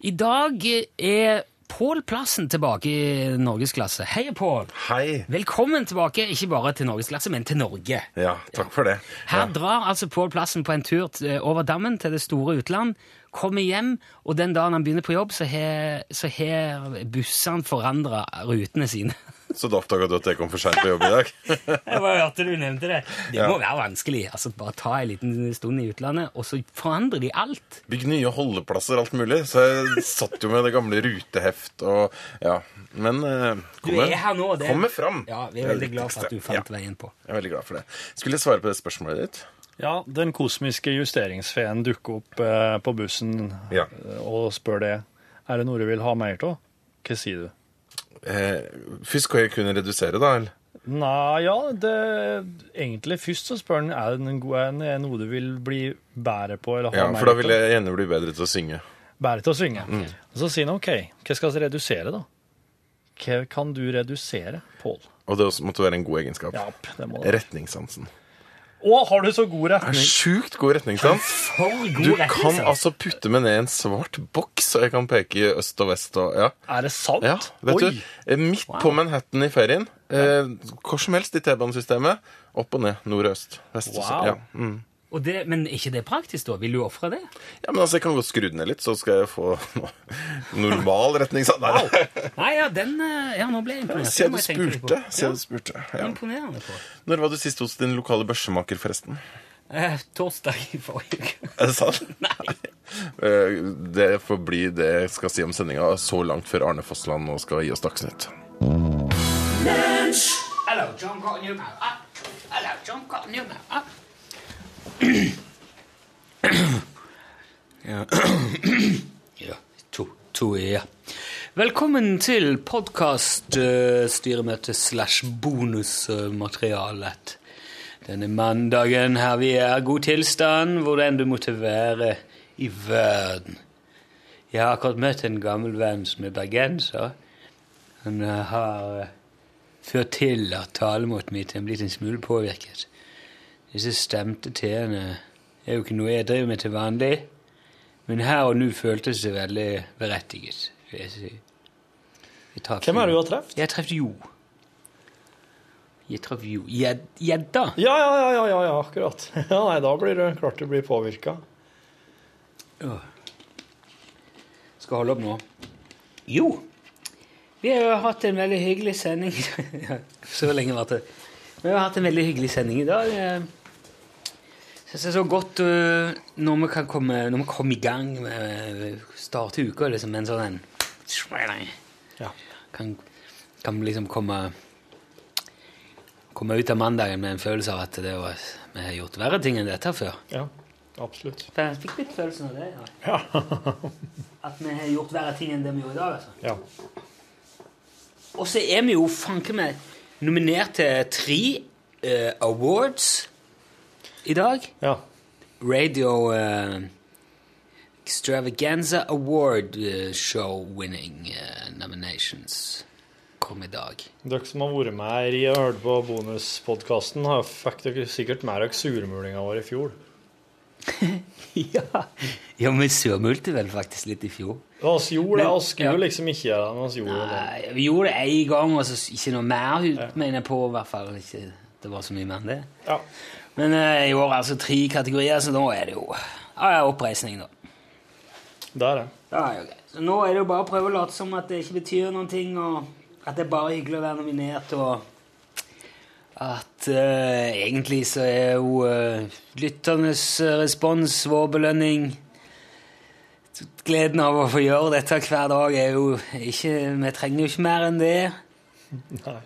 I dag er Pål Plassen tilbake i norgesklasse. Hei, Pål. Hei. Velkommen tilbake, ikke bare til norgesklasse, men til Norge. Ja, takk for det. Her drar altså Pål Plassen på en tur over dammen til det store utland, kommer hjem, og den dagen han begynner på jobb, så har bussene forandra rutene sine. Så da oppdaga du at jeg kom for seint på jobb i dag? Jeg bare hørte du nevnte det. Det Ja. må være vanskelig. altså Bare ta en liten stund i utlandet, og så forandrer de alt. Bygg nye holdeplasser, alt mulig. Så jeg satt jo med det gamle ruteheft og Ja. Men eh. Det. kommer fram. Ja, Vi er veldig glad for at du fant Ja, veien på. jeg er veldig glad for det. Skulle jeg svare på det spørsmålet ditt? Ja, den kosmiske justeringsfeen dukker opp eh, på bussen Ja. eh, og spør det. Er det noe du vil ha mer av? Hva sier du? Eh, først skal jeg kunne redusere, da? eller? Nei, ja, det Egentlig først så spør han er det en god- noe du vil bli bedre på eller ha Ja, For da vil jeg gjerne bli bedre til å synge. Bedre til å synge. Mm. Og så sier han OK, hva skal vi redusere, da? Hva kan du redusere, Pål? Og det måtte være en god egenskap. Ja, det må det. Retningssansen. Å, har du så god retning? sjukt god retningssans. sant? god Du retning, kan altså. altså putte meg ned i en svart boks, og jeg kan peke i øst og vest og Ja. Er det sant? Ja, vet Oi. du, Midt Midt på Manhattan i ferien, eh, hvor som helst i T-banesystemet, opp og ned, nord og øst. Vest og Wow. sør. Ja. Mm. Og det, men er ikke det praktisk, da? Vil du ofre det? ja, men altså, Jeg kan godt skru den ned litt, så skal jeg få normal retning. sånn nei, Nei, ja, den eh, Ja, nå ble jeg imponert. Se du spurte. Se Ja, du spurte. Ja. Imponerende på. Når var du sist hos din lokale børsemaker, forresten? Eh, torsdag i forrige uke. Er det sant? Nei. Eh, Det får bli det jeg skal si om sendinga så langt før Arne Fossland nå skal gi oss Dagsnytt. Hello, John Cotton Newman. Ah. Hello, John Cotton Newman. Ja. ja, to, to ja. Velkommen til podkast-styremøte slash bonusmaterialet. Denne mandagen her vi er god tilstand, hvor enn du måtte være i verden. Jeg har akkurat møtt en gammel venn som er bergenser. Han eh, har eh, ført til at talemåten min er blitt en smule påvirket. Disse stemte t-ene er jo ikke noe jeg driver med til vanlig, men her og nå føltes det veldig berettiget. vil jeg si. Jeg Hvem er det du har truffet? Jeg traff Jo. Jeg traff Jo. Gjed- Gjedda. Ja, ja, ja, ja, ja, ja, akkurat. Ja, nei, da blir det klart du blir påvirka. Skal holde opp nå. Jo, vi har jo hatt en veldig hyggelig sending. Så lenge var det. Vi har hatt en veldig hyggelig sending i dag. Jeg synes det er så godt uh, når vi kan komme, når vi kommer i gang med starte uka liksom, med en sånn en Ja. kan, kan liksom komme komme ut av mandagen med en følelse av at det var, vi har gjort verre ting enn dette før. ja, absolutt. For Jeg fikk litt følelsen av det. Ja. Ja. At vi har gjort verre ting enn det vi gjorde i dag. altså. ja. Og så er vi jo fanken meg nominert til tre uh, awards i dag. ja. Radio uh, Extravaganza Award eh, Show winning uh, nominations kom i dag. Dere som har vært med her i og hørt på bonuspodkasten, fikk dere sikkert med dere surmulinga vår i fjor. ja, ja vi surmulte vel faktisk litt i fjor. Vi gjorde det, vi skulle ja. liksom ikke gjøre det, vi gjorde det. Nei, vi gjorde det én gang, og så ikke noe mer, mener jeg på. i hvert fall ikke det var så mye mer enn det. Ja. Men eh, i år altså tre kategorier, så nå er det jo ja, oppreisning, da. Det er det. Ja, greit. Så nå er det jo bare å prøve å late som at det ikke betyr noen ting, og at det er bare hyggelig å være nominert, og at uh, egentlig så er jo uh, lytternes respons vår belønning. Gleden av å få gjøre dette hver dag er jo ikke Vi trenger jo ikke mer enn det. Nei.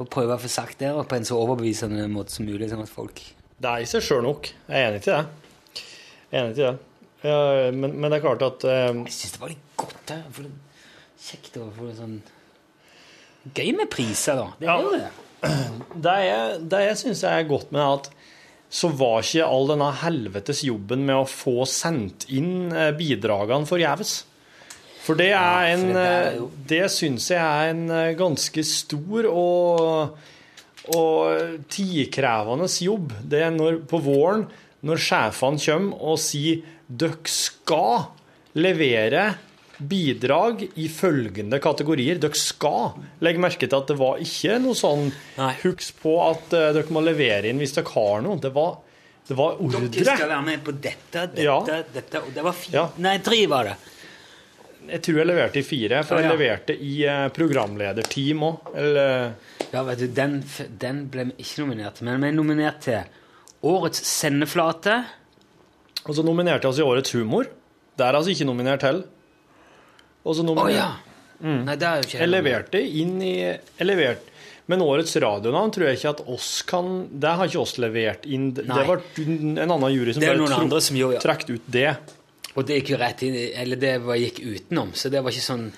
Og prøve å få sagt det på en så overbevisende måte som mulig, sånn at folk Det er i seg sjøl nok. Jeg er enig til det. Jeg er enig til det. Ja, men, men det er klart at eh, Jeg syns det var litt godt. da. For det kjekt å få det sånn Gøy med priser, da. Det er Ja. jo det. Det jeg, det jeg syns er godt med at så var ikke all denne helvetes jobben med å få sendt inn eh, bidragene forgjeves. For det er en det eh, syns jeg er en eh, ganske stor og, og tidkrevende jobb. Det er når, på våren, når sjefene kommer og sier dere skal levere bidrag i følgende kategorier. Dere skal legge merke til at det var ikke noe sånn. Husk på at eh, dere må levere inn hvis dere har noe. Det var, det var Dere skal være med på dette, dette, Ja. dette og Det var fint. Ja. Nei, tre var det. Jeg tror jeg leverte i fire, for jeg leverte i eh, programlederteam òg. Ja, vet du, den, den ble vi ikke nominert til, men vi er nominert til Årets sendeflate. Og så nominerte jeg oss i Årets humor. Det er altså ikke nominert til. Og så nominerte nominerte ja! Nei, det er jo ikke Jeg leverte inn i jeg leverte, Men årets radionavn tror jeg ikke at oss kan Det har ikke oss levert inn. Det var en annen jury som ble bare gjorde, ja. ut det. Og det gikk jo rett inn Eller det var, gikk utenom, så det var ikke sånn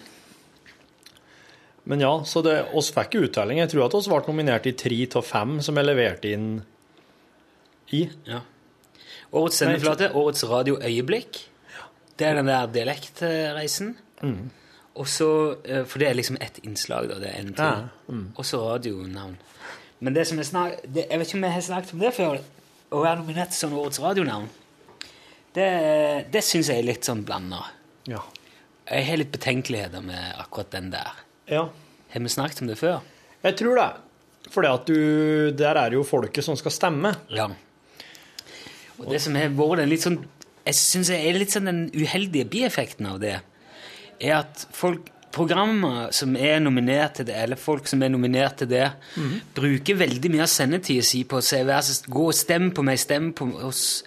Men ja, så det, oss fikk uttelling. Jeg tror at oss ble nominert i tre av fem som jeg leverte inn i. Ja. Årets sendeflate, Årets radioøyeblikk. Det er den der dialektreisen. Mm. Og så, eh, For det er liksom ett innslag, da. Det er en til. Ja, mm. Og så radionavn. Men det som jeg snak, det, Jeg vet ikke om jeg har snakket om det før, å være nominert som Årets radionavn. Det, det syns jeg er litt sånn blanda. Ja. Jeg har litt betenkeligheter med akkurat den der. ja. Har vi snakket om det før? Jeg tror det. For der er det jo folket som skal stemme. Ja. Og det som har vært den litt sånn Jeg syns er litt sånn den uheldige bieffekten av det, er at folk Programmer som er nominert til det, eller folk som er nominert til det, bruker veldig mye av sendetida si på å si Gå og stem på meg, stem på oss.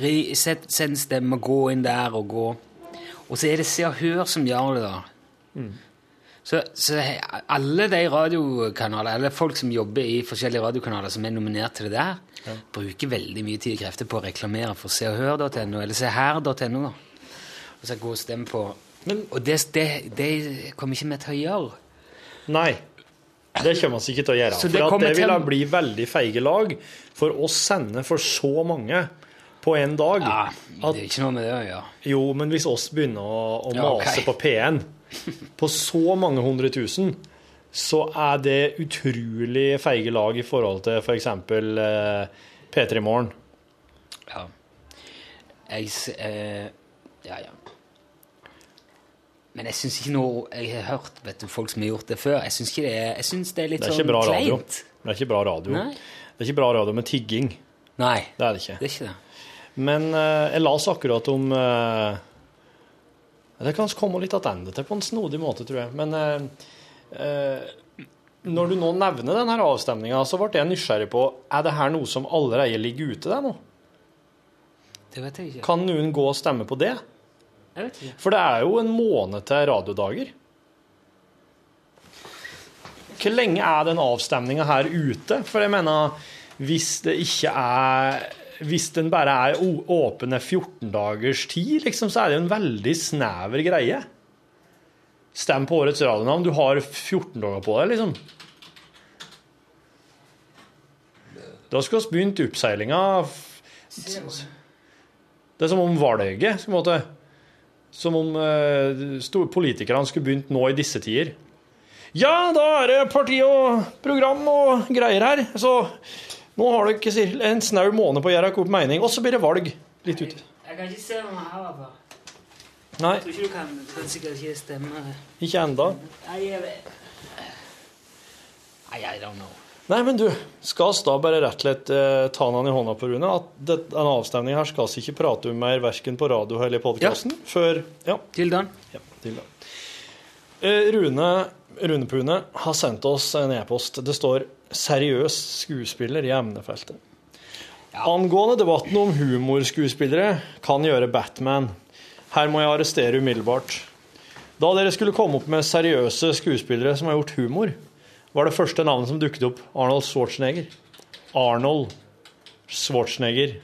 Ri- Sett, send stemme, gå inn der og gå. Og så er det Se og Hør som gjør det, da. Så, så alle de radiokanaler, eller folk som jobber i forskjellige radiokanaler som er nominert til det der, bruker veldig mye tid og krefter på å reklamere for seoghør.no, eller seher.no. da. Og så gå og stemme på Og det, det, det kommer ikke vi til å gjøre. Nei. Det kommer vi ikke til å gjøre. Så det For det vil til- bli veldig feige lag for å sende for så mange på en dag. Ja, at, det er ikke noe med det å gjøre. jo, men hvis oss begynner å, å Ja, mase mase på P1 på så mange hundre tusen, så er det utrolig feige lag i forhold til f.eks. Eh, P3 Morgen. Ja. Jeg eh, Ja, ja. Men jeg syns ikke noe Jeg har hørt vet du, folk som har gjort det før. Jeg syns det, det er litt Det er sånn ikke bra radio. kleint. Det er ikke bra radio. Nei. Det er ikke bra radio med tigging. Nei, Det er det ikke. det er ikke det. Men eh, jeg leste akkurat om eh, Det kan komme litt tilbake til på en snodig måte, tror jeg. Men eh, når du nå nevner denne avstemninga, så ble jeg nysgjerrig på Er det her noe som allerede ligger ute der nå. Det vet jeg ikke. Kan noen gå og stemme på det? Jeg vet ikke. For det er jo en måned til radiodager. Hvor lenge er den avstemninga her ute? For jeg mener, hvis det ikke er Hvis den bare er åpen 14 dagers tid, liksom, så er det jo en veldig snever greie. Stem på årets radionavn. Du har 14 dager på deg, liksom. Da skulle vi begynt oppseilinga Det er som om valget på en måte som om uh, politikerne skulle begynt nå i disse tider. Ja, da er det parti og program og greier her. Så nå har dere ikke en snau måned på å gjøre dere opp mening, og så blir det valg litt ute. Jeg kan ikke se noe her. Bare. Nei, Jeg tror ikke du kan, kan sikkert ikke stemme. ikke enda. Nei, jeg vet ikke. I don't know. Nei, men du, skal vi da bare rett og slett eh, ta han i hånda på Rune? At det, denne avstemningen her skal vi ikke prate om mer, verken på radio eller i podkasten, før Ja. Til den. Ja, til da. Eh, Rune, Rune Pune har sendt oss en e-post. Det står 'seriøs skuespiller' i emnefeltet. Angående debatten om humorskuespillere kan gjøre Batman. Her må jeg arrestere umiddelbart. Da dere skulle komme opp med seriøse skuespillere som har gjort humor, var det første navnet som dukket opp Arnold Schwarzenegger. Arnold Schwarzenegger.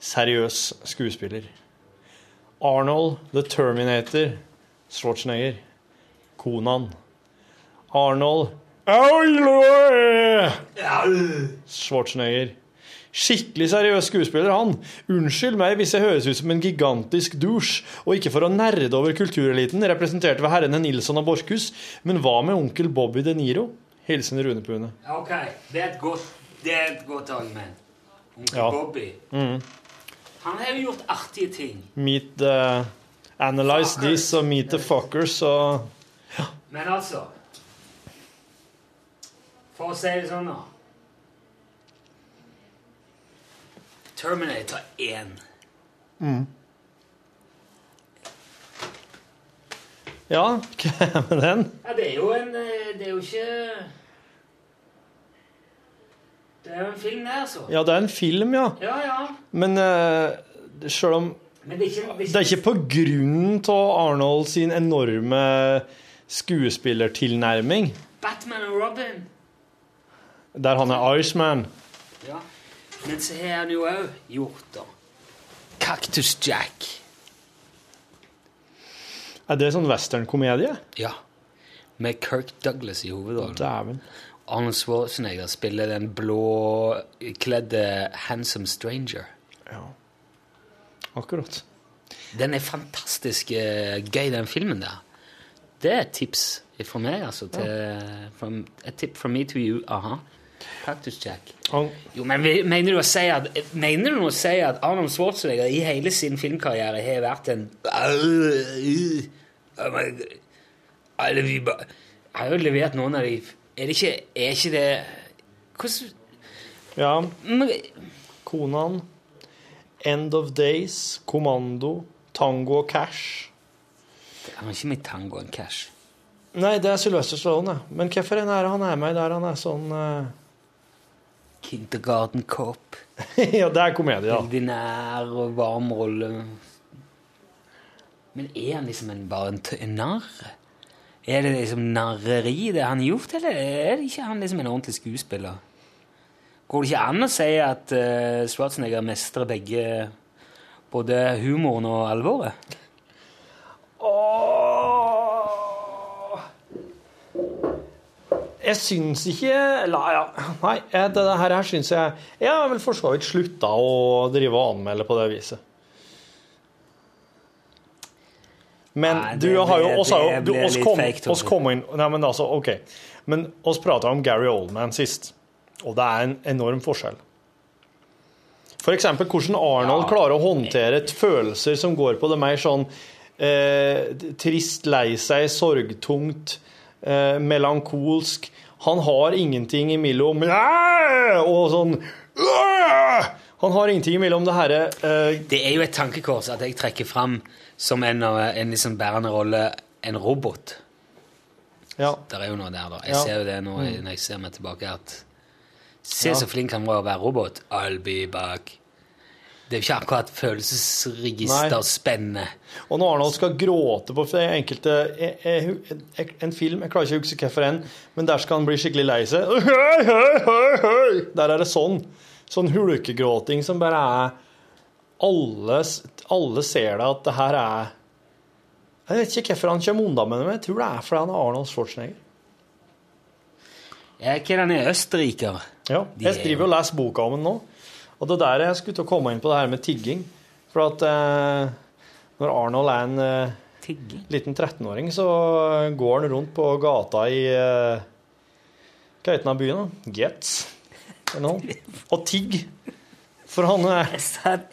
Seriøs skuespiller. Arnold the Terminator Schwarzenegger. Konan. Arnold Schwarzenegger. Skikkelig seriøs skuespiller, han. Unnskyld meg hvis jeg høres ut som en gigantisk douche, og ikke for å nerde over kultureliten, representert ved herrene Nilsson og Borchhus, men hva med onkel Bobby De Niro? Hilsen Rune Pune. Ok, det er et godt, det er et godt argument. Onkel Ja. Bobby. Han har jo gjort artige ting. Meet the Analyze this og meet the fuckers og Men altså For å si det sånn, da. Terminator 1. Ja, hva er med den? Ja, det er jo en eh, Det er jo ikke Det er jo en film, det, altså. Ja, det er en film, ja. Ja, ja. Men uh, sjøl om Men det er ikke Det er ikke på grunn av Arnold sin enorme skuespillertilnærming, Batman og Robin. Der han er Iceman. Ja. Men så har han jo òg gjort, det. Cactus Jack. Er det sånn westernkomedie? Ja. Med Kirk Douglas i hovedrollen. Dæven. Arnold Schwarzenegger spiller den blåkledde Handsome Stranger. Ja. Akkurat. Den er fantastisk eh, gøy, den filmen der. Det er et tips fra meg, altså. Til, from, et tip from me to you. Aha. Cactus Jack. Han, Jo, men mener du å si at Mener du å si at Arnold Schwarzenegger i hele sin filmkarriere har vært en Har jo levert noen av de Er det ikke Er ikke det Hvordan ja, Konan, End of Days, Kommando, Tango og Cash. Han har ikke med Tango og Cash. Nei, det er Sylvester Stallone. Men hvorfor er han er med der han er sånn eh, Kindergarten Cop. Ja, det er komedie, ja. Veldig nær og varm rolle. Men er han liksom en, bare en, en narr? Er det liksom narreri det han har gjort, eller er det ikke han liksom en ordentlig skuespiller? Går det ikke an å si at uh, Schwarzenegger mestrer begge både humoren og alvoret? Åh. Jeg syns ikke Eller, ja, Nei, det, det her, her syns jeg Jeg har vel for så vidt slutta å drive og anmelde på det viset. Men Nei, du har jo oss har jo det du, oss kom, fake, oss kom inn Nei, men altså, OK. Men oss prata om Gary Oldman sist, og det er en enorm forskjell. For eksempel hvordan Arnold Ja. klarer å håndtere et følelser som går på det mer sånn eh, trist, lei seg, sorgtungt, eh, melankolsk. Han har ingenting imellom og sånn Han har ingenting imellom det herre eh, Det er jo et tankekors at jeg trekker fram som en, en liksom bærende rolle en robot. Ja. Det er jo noe der, da. Jeg Ja. Mm. ser jo det nå når jeg ser meg tilbake, at Se så flink han var å være robot. I'll be back. Det er jo ikke akkurat følelsesregister spennende. Og når Arnold skal gråte på for enkelte jeg, jeg, jeg, En film, jeg klarer ikke å huske hvilken, en, men der skal han bli skikkelig lei seg. Der er det sånn. Sånn hulkegråting som bare er alle, alle ser det at det her er Jeg vet ikke hvorfor han kommer unna med det, men jeg tror det er fordi han er Arnold Schwarzenegger. Er ikke den er østerriker? Ja, jeg er driver og leser boka om den nå. Og det der jeg skulle til å komme inn på det her med tigging. For at eh, når Arnold er en eh, liten 13-åring, så går han rundt på gata i eh, Hva heter den byen, da? Getz? Eller noe. Og tigg. For han er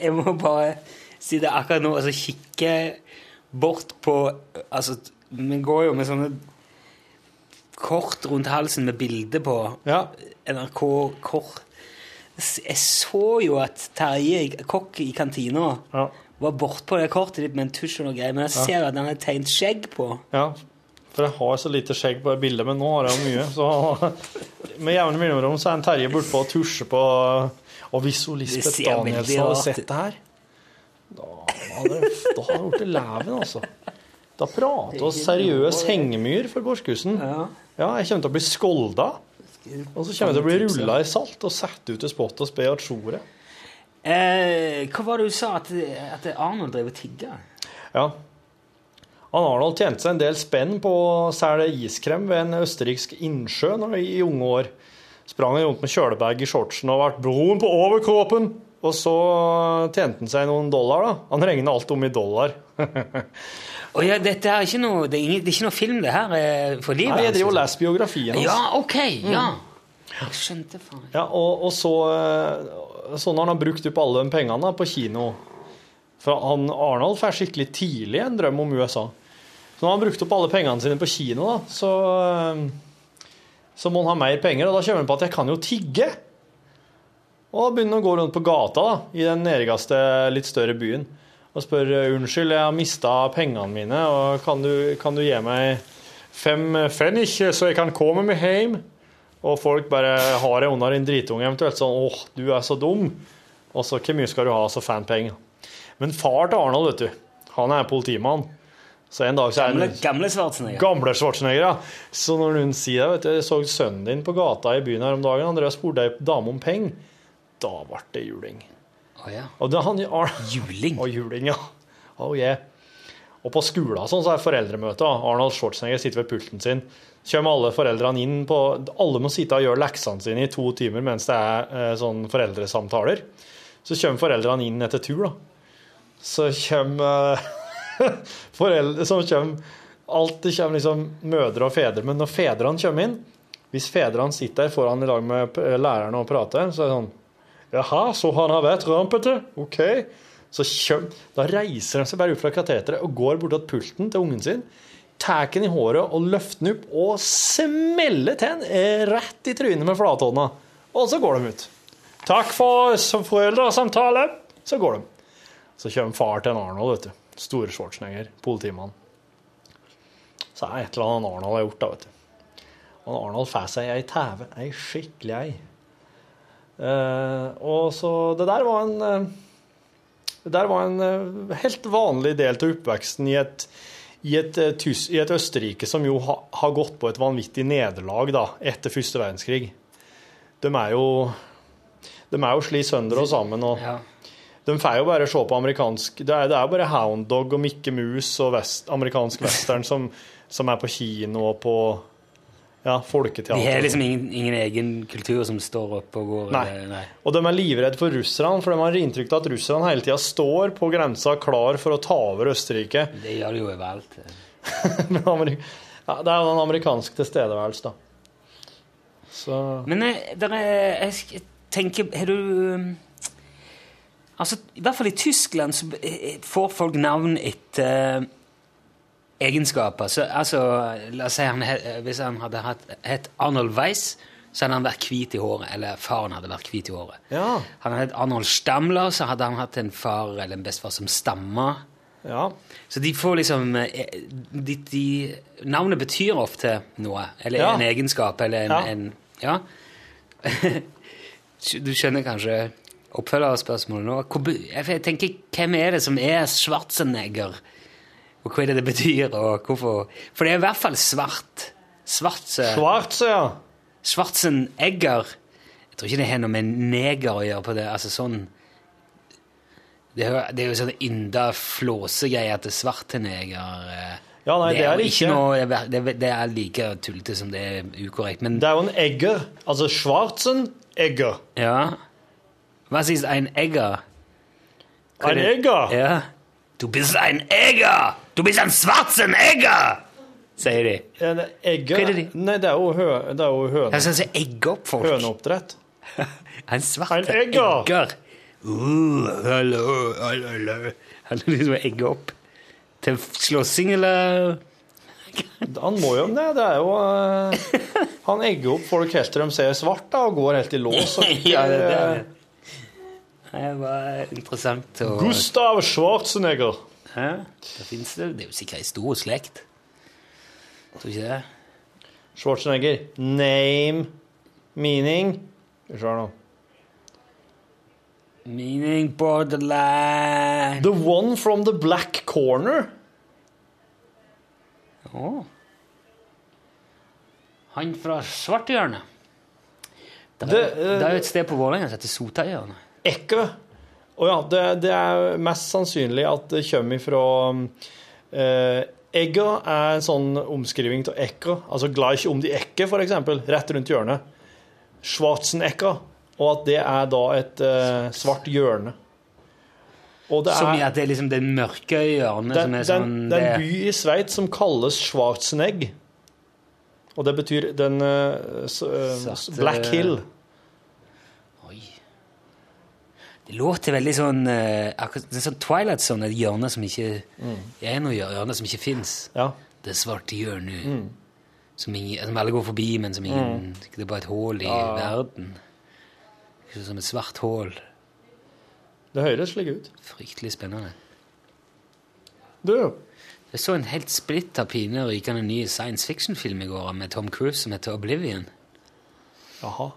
Jeg må bare si det akkurat nå og så kikke bort på Altså, vi går jo med sånne kort rundt halsen med bilde på. Ja. NRK-kort. Jeg så jo at Terje, kokk i kantina, Ja. var bortpå det kortet ditt med en tusj og noe greier, men jeg ser ja. at han har tegnet skjegg på. ja. For jeg har så lite skjegg på det bildet, men nå har jeg jo mye. Så med jevne mellomrom så er en Terje bortpå og tusjer på Og hvis Lisbeth Danielsen hadde sett det her, da hadde jeg da hadde det blitt leven, altså. Da prater vi seriøs hengemyr for Borchgussen. Ja. Ja, jeg kommer til å bli skolda. Og så kommer det til å bli rulla i salt og satt ut til spott og spe og tjore. Eh, hva var det du sa? At, at Arnold drev og tigga? Ja. Han Arnold tjente seg en del spenn på å selge iskrem ved en østerriksk innsjø når, i unge år. Sprang rundt med kjølebag i shortsen og ble brun på overkroppen. Og så tjente han seg noen dollar, da. Han regna alt om i dollar. Å ja, dette er ikke noe, det er, ingen, det er ikke noe film, det her er for livet? Nei, jeg driver og leser biografien hans. Ja, ok, ja. Jeg skjønte faen. Ja, og, og så, eh, så når han har brukt opp alle de pengene på kino For han, Arnold får skikkelig tidlig en drøm om USA. Så når han har brukt opp alle pengene sine på kino, da, så, eh, så må han ha mer penger. Og da kommer han på at jeg kan jo tigge. Og begynner å gå rundt på gata da, i den nærmeste, litt større byen og spør unnskyld, jeg har mista pengene mine, og kan du, kan du gi meg fem pfennig, så jeg kan komme meg hjem? Og folk bare har det under en dritunge, eventuelt sånn åh, du er så dum. Og så hvor mye skal du ha, så fan penger. Men far til Arnold, vet du, han er politimann. Så en dag så er Gamle, han gamle Schwarzenegger. Gamle Schwarzenegger, ja. Så når hun sier det, vet du, jeg så sønnen din på gata i byen her om dagen, han drev og spurte ei dame om penger, da ble det juling. Å ja. Og det, han, Ar Juling. og juling, ja. Oh yeah. Og på skolen sånn, så er foreldremøte. Arnold Schwarzenegger sitter ved pulten sin. Kommer alle foreldrene inn på Alle må sitte og gjøre leksene sine i to timer mens det er eh, sånn foreldresamtaler. Så kommer foreldrene inn etter tur, da. Så kommer eh, foreldre som kommer Alltid kommer liksom mødre og fedre. Men når fedrene kommer inn Hvis fedrene sitter foran i lag med læreren og prater, så er det sånn Jaha, så han har vært rampete? OK. Så kjøm, da reiser de seg bare ut fra kateteret og går bort til pulten til ungen sin, tar den i håret og løfter den opp og smeller til den rett i trynet med flathånda. Og så går de ut. Takk for foreldresamtale. Så går de. Så kommer far til en Arnold, vet du. Store Schwarzenegger, politimann. Så er det et eller annet Arnold har gjort, da, vet du. Og Arnold får seg ei tæve, ei skikkelig ei. Eh, og så Det der var en eh, Det der var en eh, helt vanlig del av oppveksten i et, i et, i et Østerrike som jo ha, har gått på et vanvittig nederlag da, etter første verdenskrig. De er jo De er jo slitt sønder og sammen. og Ja. de får jo bare se på amerikansk Det er, det er jo bare Hound Dog og Mikke Mus og vest, amerikansk western som, som er på kino og på ja, folketeater. De har liksom ingen, ingen egen kultur som står oppe og går Nei. eller- nei. Og de er livredde for russerne, for de har inntrykk av at russerne hele tida står på grensa klar for å ta over Østerrike. Det gjør de jo overalt. Ja, det er jo den amerikanske tilstedeværelsen, da. Så Men eh, der er, jeg tenker Har du um, Altså, I hvert fall i Tyskland så eh, får folk navn etter egenskaper. Så, altså, la oss si han, hvis han hadde hatt, hett Arnold Weiss, så hadde han vært hvit i håret. Eller faren hadde vært hvit i håret. ja. Han hadde hett Arnold Stamler, så hadde han hatt en far eller en bestefar som stamma. ja. Så de får liksom eh, de, de, Navnet betyr ofte noe. Eller Ja. en egenskap, eller en Ja. En. Du skjønner kanskje oppfølgerspørsmålet nå? Jeg tenker, Hvem er det som er Schwarzenegger? Og hva er det det betyr? og hvorfor? For det er i hvert fall svart. Schwarze, Schwarz, ja. Schwarzenegger. Jeg tror ikke det har noe med neger å gjøre på det. altså sånn... Det er, det er jo sånn ynda flåsegreie at det er svarteneger eh, Ja, nei, det er det ikke. Noe, det, det er- like tullete som det er ukorrekt. Men Det er jo en egger. Altså Schwarzenegger. ja Hva sies en egger? Er En egger? Ja. Du bist ein egger! Du bist ein schwarzen egger! Sier de. En egger Hva er det de- Nei, det er jo, hø, det er jo høne, Jeg skal si egge opp folk. høneoppdrett. En svart En egger. egger. Uh, hallo, hallo. Han er liksom egge opp. Til slåssing, eller? Han må jo det. Det er jo uh, Han egger opp folk helt til de ser svart, da, og går helt i lås. Og, Ja, det, det, det var interessant. å- Gustav Schwarzenegger. Hæ? Det, finnes det, det er jo sikkert en stor slekt. Tror ikke det? Schwarzenegger. Name. Meaning. Skal vi se nå. Meaning borderline The one from the black corner. Å. Han fra Svartehjørnet. Det, Det, eh, det er jo et sted på Vålerenga som heter Sotahjørnet. Ekko. Å ja, det, det er mest sannsynlig at det kommer ifra eh, Egger er en sånn omskriving av ekko. Altså gleich om de ekke, eksempel. Rett rundt hjørnet. Schwarzenegger. Og at det er da et eh, svart hjørne. Og det Som i er, at det er liksom det mørke hjørnet den, som er sånn det er en by i Sveits som kalles Schwarzenegg. Og det betyr den uh, Black Hill. Oi. Det låter veldig sånn eh, akkurat, Det er sånn Twilight Zone, et hjørne som ikke er noe hjørne som ikke fins. Ja. Det svarte hjørnet. Som, ingen, som alle går forbi, men som ingen Det er bare et hull i verden. Ikke som et svart hull. Det høres slik ut. Fryktelig spennende. Du, Jeg så en helt splitter pine rykende ny science fiction-film i går med Tom Cruise som heter Oblivion. Jaha.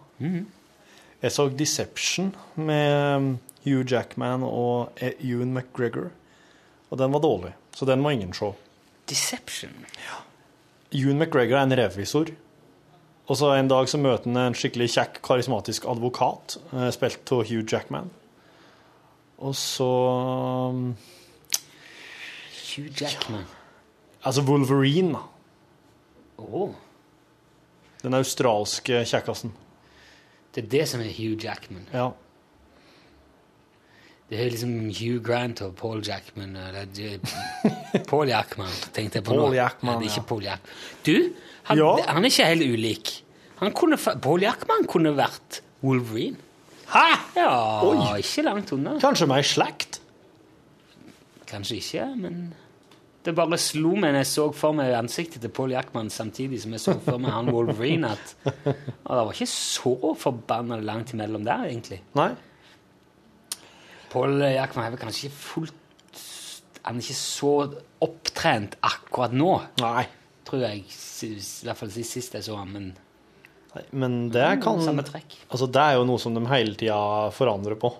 Jeg så Deception med um, Hugh Jackman og E- Ewan McGregor. Og den var dårlig, så den må ingen se. Deception? Ja. Ewan McGregor er en revisor. Og så en dag så møter han en skikkelig kjekk, karismatisk advokat, eh, spilt av Hugh Jackman. Og så um, Hugh Jackman. Altså Wolverine, da. Åh, Den australske kjekkasen. Det er det som er Hugh Jackman. Ja. Det er liksom Hugh Grant og Paul Jackman. Eller, det- Paul Jackman, tenkte jeg på Paul nå. Jackman, er ikke. Paul Jackman. Du, han, Ja? han er ikke helt ulik. Han kunne, Paul Jackman kunne vært Wolverine. Hæ?! Ja, Oi. ikke langt unna. Kanskje ei slekt? Kanskje ikke, men det bare slo meg når jeg så for meg ansiktet til Paul Jackman samtidig som jeg så for meg han Wolverine, at og det var ikke så forbanna langt imellom der, egentlig. Nei. Paul Jackman er vel kanskje ikke fullt Han er ikke så opptrent akkurat nå, Nei. tror jeg. I hvert fall sist jeg så han, men Nei, Men det kan samme trekk. Altså, det er jo noe som de hele tida forandrer på,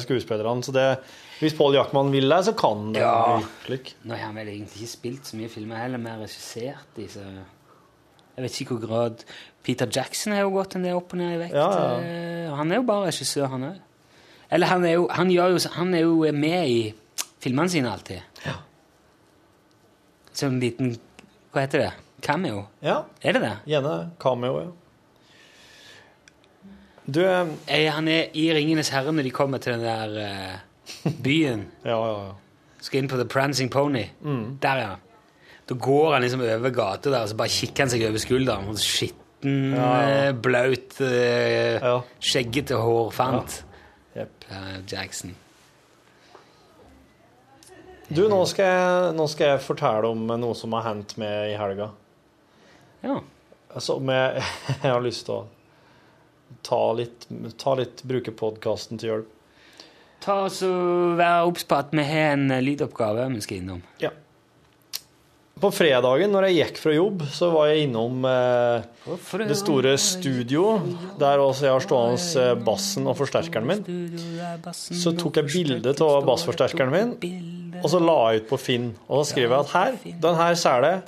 skuespillerne. Så det, hvis Paul Jackman vil det, så kan det Ja. bli slik. Nå har han vel egentlig ikke spilt så mye filmer, heller mer regissert de, så Jeg vet ikke hvor grad Peter Jackson har jo gått en del opp og ned i vekt. Ja, ja. eh, Han er jo bare regissør, han òg. Eller han er, jo, han, jo, han er jo med i filmene sine alltid. Ja. en liten Hva heter det? Cameo? Ja, Er det det? gjerne cameo, ja. Du eh, Eh, Han er i 'Ringenes herre' når de kommer til den der eh, byen. Ja, ja, ja. Skal inn på The Prancing Pony. Der, ja. Da går han liksom over gata der, og så bare kikker han seg over skulderen. Og skitten, Ja, ja. eh, blaut, eh, Ja. skjeggete hårfant. Ja, Jackson. Du, nå skal, jeg, nå skal jeg fortelle om noe som har hendt meg i helga. Ja. Altså, om jeg, jeg har lyst til å ta litt, ta litt bruke podkasten til hjelp. Ta så Vær obs på at vi har en lydoppgave vi skal innom. Ja. På fredagen når jeg gikk fra jobb, så var jeg innom eh, det store studio, der også jeg har stående eh, bassen og forsterkeren min. Så tok jeg bilde av bassforsterkeren min, og så la jeg ut på Finn. Og så skriver jeg at her, den her selger.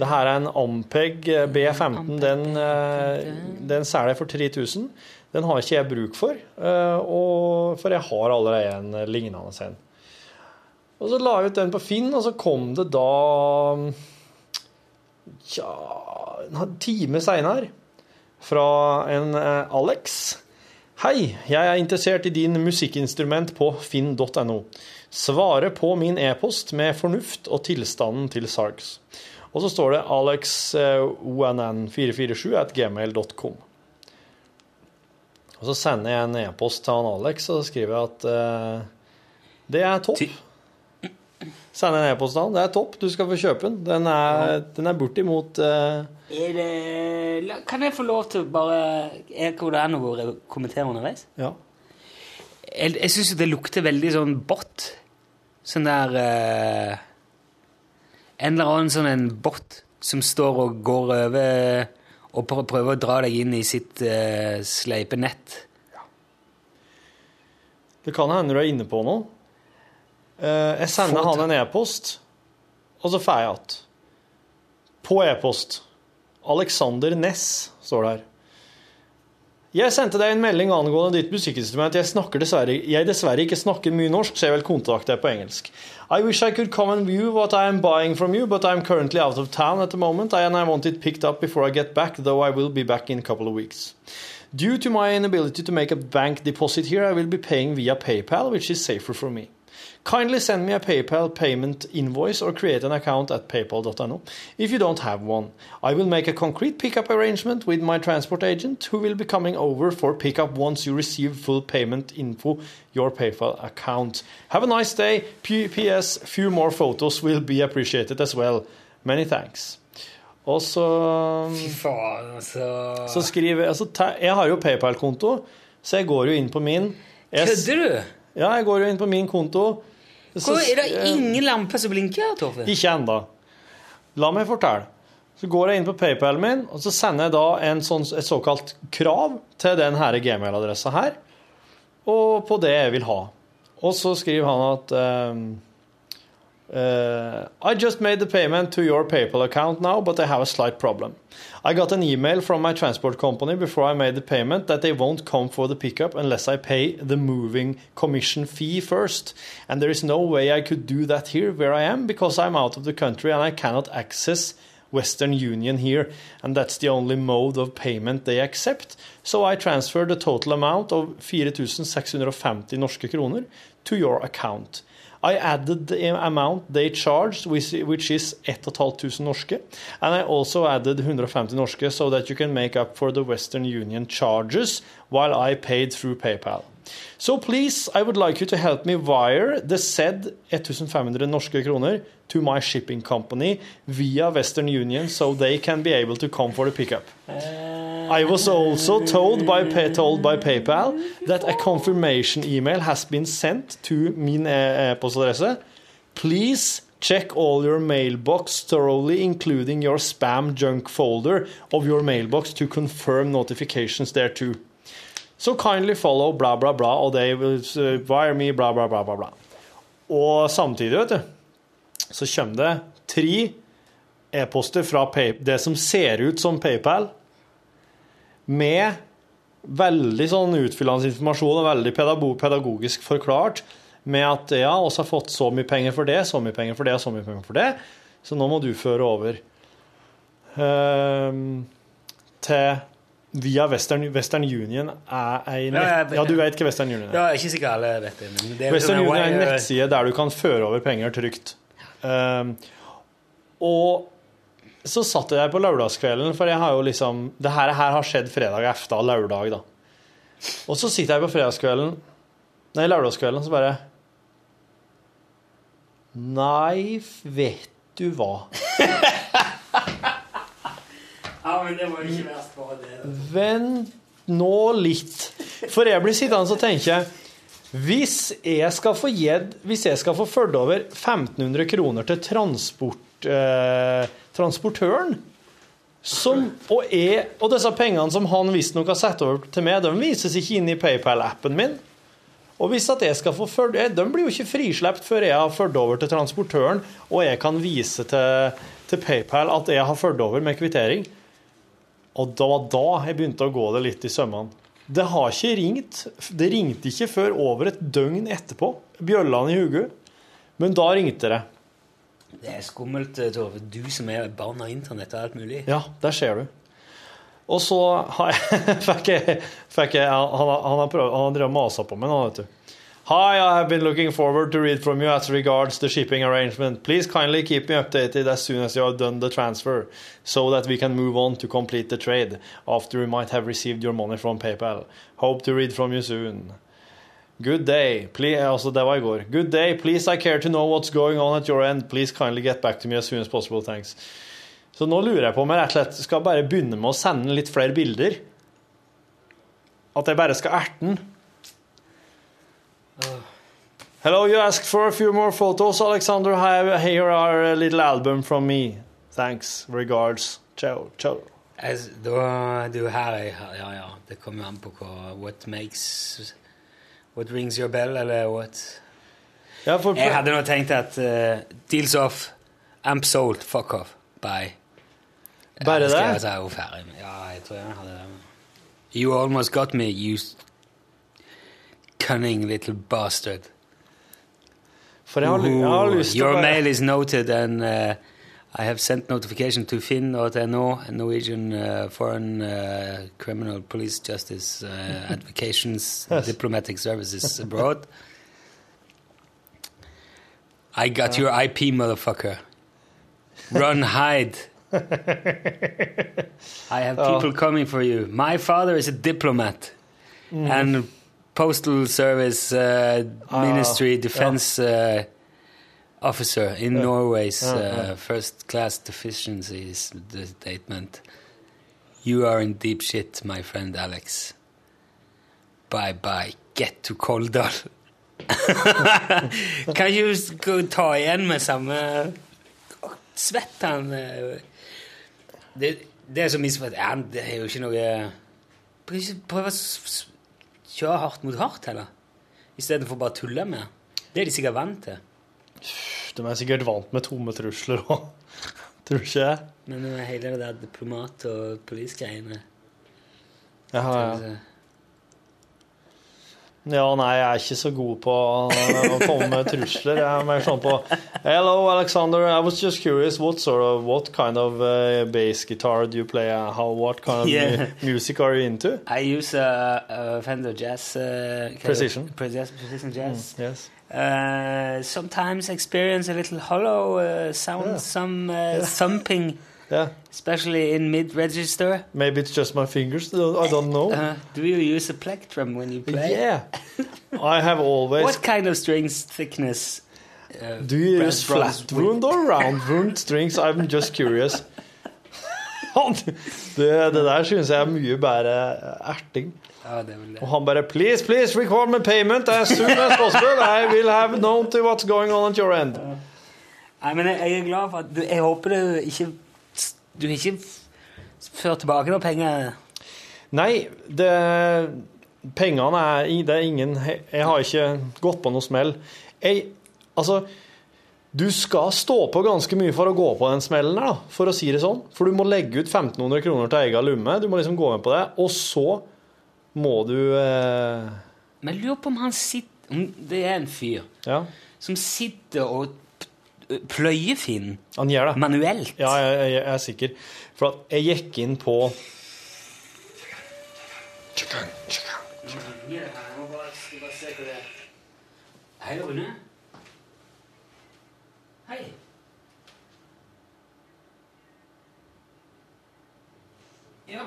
Det her er en Ampeg B15. Den, eh, den selger jeg for 3000. Den har ikke jeg bruk for, eh, for jeg har allerede en lignende en. Og så la jeg ut den på Finn, og så kom det da Tja En time seinere fra en eh, Alex. Hei, jeg er interessert i din musikkinstrument på finn.no. Svare på min e-post med fornuft og tilstanden til Sargs. Og så står det alexonn447 at gmail.com. Og så sender jeg en e-post til han Alex, og så skriver jeg at uh, det er topp. Ti- Sender en e-post til han. Det er topp, du skal få kjøpe den. Den er, den er bortimot uh, Er det, la- kan jeg få lov til bare er, det an å kommentere underveis? Ja. Jeg, jeg syns det lukter veldig sånn bot. Sånn der eh, En eller annen sånn en bot som står og går over og prøver å dra deg inn i sitt eh, sleipe nett. Det kan hende du er inne på noe. Eh, jeg sender han en e-post, og så får jeg igjen. På e-post. Alexander Ness står det her. Jeg sendte deg en melding angående ditt musikkinstrument. Jeg, snakker dessverre, jeg dessverre ikke snakker mye norsk, så jeg vil kontakte deg på engelsk. I wish I could come and view what I am buying from you, but I am currently out of town at the moment, and I want it picked up before I get back, though I will be back in a couple of weeks. Due to my inability to make a bank deposit here, I will be paying via PayPal, which is safer for me. Kindly send me a PayPal payment invoice or create an account at paypal.no if you don't have one. I will make a concrete pickup arrangement with my transport agent who will be coming over for pickup once you receive full payment info your PayPal account. Have a nice day. PS, few more photos will be appreciated as well. Many thanks. Og så Fy faen, altså. så skriver altså, Jeg har jo PayPal-konto, så jeg går jo inn på min Kødder du? Ja, jeg går jo inn på min konto. Hvor, er det eh, ingen lamper som blinker Torfinn? Ikke ennå. La meg fortelle. Så går jeg inn på PayPal min, og så sender jeg da en sånn, et såkalt krav til den her gmail-adressa her, og på det jeg vil ha. Og så skriver han at ehm, Uh, I just made the payment to your PayPal account now, but I have a slight problem. I got an email from my transport company before I made the payment that they won't come for the pickup unless I pay the moving commission fee first. And there is no way I could do that here where I am because I'm out of the country and I cannot access Western Union here. And that's the only mode of payment they accept. So I transferred the total amount of 4650 norske kroner to your account. I added the amount they charged, which is 1500 norske, and I also added 150 norske so that you can make up for the Western Union charges while I paid through PayPal. So please, I would like you to help me wire the said 1500 norske kroner to my shipping company via Western Union so they can be able to come for the pickup. I was also told by, told by PayPal that a confirmation email has been sent to min eh, e-postadresse. Please check all your mailbox thoroughly, including your spam junk folder of your mailbox to confirm notifications there too. So kindly follow bla, bla, bla, og they will wire me bla, bla, bla, bla. Og samtidig, vet du, så kommer det tre e-poster fra Pay det som ser ut som PayPal, med veldig sånn utfyllende informasjon og veldig pedagogisk forklart med at ja, oss har fått så mye penger for det, så mye penger for det, så mye penger for det, så nå må du føre over uh, til via Western, Western Union er ei nett... Ja, du vet hva Western Union er? Ja, ikke sikkert alle vet det. Det er Western Union er en nettside der du kan føre over penger trygt. Um, og så satt jeg på lørdagskvelden, for jeg har jo liksom Det her, her har skjedd fredag efter lørdag, da. Og så sitter jeg på fredagskvelden Nei, lørdagskvelden, så bare Nei, vet du hva. Ja, men det var ikke verst bare det. Vent nå litt. For jeg blir sittende og tenke Hvis jeg skal få få ført over 1500 kroner til transport, eh, transportøren som, og, jeg, og disse pengene som han visstnok har satt over til meg, de vises ikke inn i PayPal-appen min. Og hvis at jeg skal få ført, eh, De blir jo ikke frislept før jeg har ført over til transportøren, og jeg kan vise til, til PayPal at jeg har ført over med kvittering. Og det var da jeg begynte å gå det litt i sømmene. Det har ikke ringt. Det ringte ikke før over et døgn etterpå. Bjøllene i hodet. Men da ringte det. Det er skummelt, Tove. Torve. Du som er barn av internett og alt mulig. Ja, der ser du. Og så har jeg, fikk jeg, fikk jeg Han, han har prøvd, han har drevet masa på meg nå, vet du. Hi, I have been looking forward to read from you as regards the shipping arrangement. Please kindly keep me updated as soon as you have done the transfer, so that we can move on to complete the trade after you might have received your money from PayPal. Hope to read from you soon. Good day. Please, altså det var i. Good day. Please, I care to know what's going on at your end. Please kindly get back to me as soon as possible. Thanks. Så nå lurer jeg på om jeg rett og slett skal bare begynne med å sende litt flere bilder. At jeg bare skal erte den. Hello, you asked for a few more photos, Alexander. Here are a little album from me. Thanks. Regards. Ciao. Ciao. Altså, da, du, her er Ja, ja. Det kommer an på hva What makes What rings your bell, eller what Ja, for, Jeg hadde nå tenkt at uh, Deals off, amp sold, fuck off, bye. Bare det? Jeg ferdig. Ja, jeg tror jeg hadde det. You almost got me, you cunning little bastard. for jeg har, ly- jeg har lyst til Your bare mail is noted, and uh, I have sent notification to finn.no, Norwegian uh, Foreign uh, Criminal Police Justice uh, Advocations Yes. Diplomatic Services Abroad. I got your IP, motherfucker. Run, hide. I have people coming for you. My father is a diplomat and postal service uh, ministry defense uh, officer in Norway's uh, first class Deficiency statement. You are in deep shit, my friend Alex. Bye bye. Get to Koldal. kan ikke du ta igjen med samme Svett han eh, Det, det er så misforstått. Ja, det er jo ikke noe Prøv å kjøre hardt mot hardt, heller. Istedenfor bare å tulle med. Det er de sikkert vant til. De er sikkert vant med tomme trusler òg. Tror du ikke? Men eh, hele det der diplomat- og polisgreiene Ja, ja. Ja, nei, jeg er ikke så god på å komme med trusler. Jeg er mer sånn på Hello, Alexander. I was just curious. What sort of, what kind of uh, bass guitar do you play? Uh, How, what kind of Yeah. mu- music are you into? I use a, a Fender Jazz uh, Precision. Precision, precision Jazz. Yes. Uh, sometimes experience a little hollow uh, sound, Yeah. some uh, thumping, Yeah. especially in mid register. Maybe it's just my fingers. I don't know. Uh, do you use a plectrum when you play? yeah. I have always. What kind of strings thickness? Uh, Do you use flat wound or round wound strings? I'm just curious. Det, det der synes jeg er mye bedre erting. Ja, det er det. Og han bare Please, please record my payment as soon as possible. I will have known to what's going on at your end. Nei, men jeg, jeg er glad for at du, Jeg håper du ikke Du har ikke ført tilbake noen penger? Nei, det Pengene er Det er ingen Jeg har ikke gått på noe smell. Jeg Altså du skal stå på ganske mye for å gå på den smellen der, da, for å si det sånn. For du må legge ut 1500 kroner til egen lomme. Du må liksom gå med på det. Og så må du eh, Men jeg lurer på om han sitter om Det er en fyr Ja, som sitter og p- pløyer Finn han gjør det. manuelt. Ja, jeg, jeg, jeg er sikker. For at jeg gikk inn på Hei, Rune. Hei. Ja.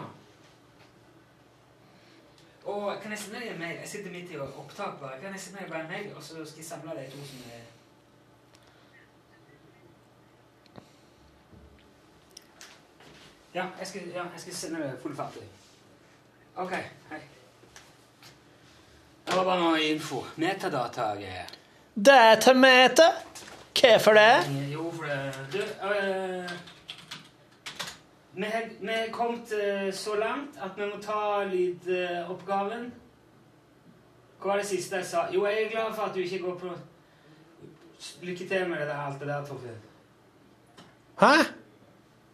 Og kan jeg sende deg en mail? Jeg sitter midt i opptak bare. Kan jeg sende deg bare en mail, og så skal jeg samle de to som er Ja, jeg skal, ja, jeg skal sende det fullferdig. Ok, hei. Det var bare noe info. Metadata-greier. Datameter! Hvorfor det? Jo, for det Du, øh, vi har vi har kommet øh, så langt at vi må ta lydoppgaven. Hva var det siste jeg sa? Jo, jeg er glad for at du ikke går på Lykke til med det der, alt det der, Torfinn. Hæ?